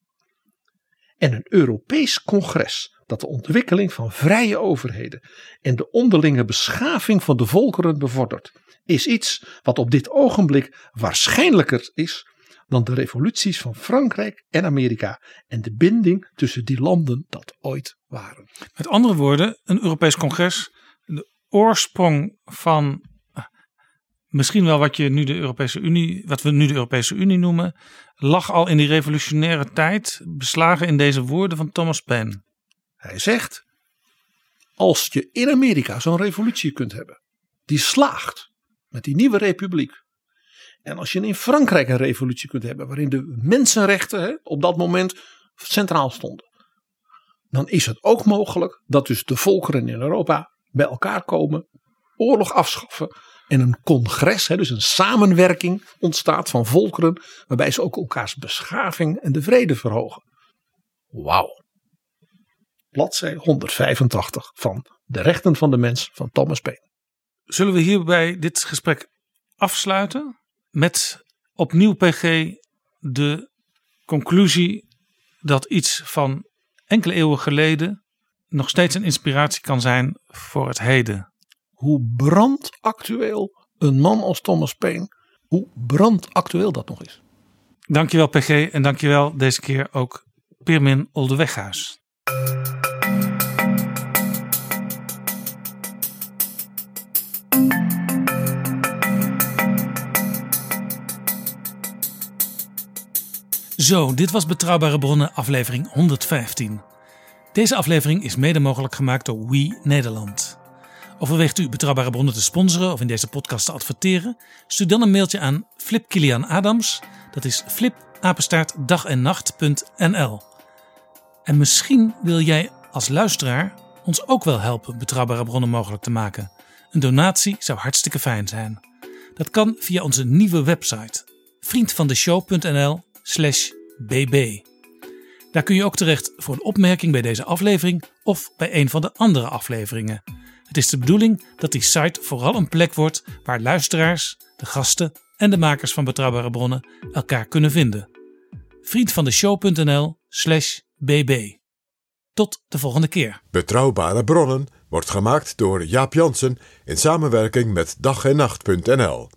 Speaker 4: En een Europees congres dat de ontwikkeling van vrije overheden en de onderlinge beschaving van de volkeren bevordert, is iets wat op dit ogenblik waarschijnlijker is dan de revoluties van Frankrijk en Amerika en de binding tussen die landen dat ooit waren.
Speaker 3: Met andere woorden, een Europees congres, de oorsprong van eh, misschien wel wat, je nu de Europese Unie, wat we nu de Europese Unie noemen, lag al in die revolutionaire tijd beslagen in deze woorden van Thomas Paine.
Speaker 4: Hij zegt, als je in Amerika zo'n revolutie kunt hebben, die slaagt met die nieuwe republiek. En als je in Frankrijk een revolutie kunt hebben waarin de mensenrechten hè, op dat moment centraal stonden. Dan is het ook mogelijk dat dus de volkeren in Europa bij elkaar komen, oorlog afschaffen en een congres, hè, dus een samenwerking ontstaat van volkeren waarbij ze ook elkaars beschaving en de vrede verhogen. Wauw. Bladzij 185 van De Rechten van de Mens van Thomas Paine.
Speaker 3: Zullen we hierbij dit gesprek afsluiten met opnieuw PG de conclusie dat iets van enkele eeuwen geleden nog steeds een inspiratie kan zijn voor het heden.
Speaker 4: Hoe brandactueel een man als Thomas Paine, hoe brandactueel dat nog is.
Speaker 3: Dankjewel PG en dankjewel deze keer ook Pirmin Oldeweghuis. Zo, dit was Betrouwbare Bronnen, aflevering 115. Deze aflevering is mede mogelijk gemaakt door We Nederland. Overweegt u Betrouwbare Bronnen te sponsoren of in deze podcast te adverteren? Stuur dan een mailtje aan Flip Kilian Adams. Dat is flipapenstaartdagennacht.nl En misschien wil jij als luisteraar ons ook wel helpen Betrouwbare Bronnen mogelijk te maken. Een donatie zou hartstikke fijn zijn. Dat kan via onze nieuwe website vriendvandeshow.nl slash bb. Daar kun je ook terecht voor een opmerking bij deze aflevering of bij een van de andere afleveringen. Het is de bedoeling dat die site vooral een plek wordt waar luisteraars, de gasten en de makers van betrouwbare bronnen elkaar kunnen vinden. Vriendvandeshow.nl slash bb. Tot de volgende keer.
Speaker 2: Betrouwbare bronnen wordt gemaakt door Jaap Jansen in samenwerking met dag en nacht.nl.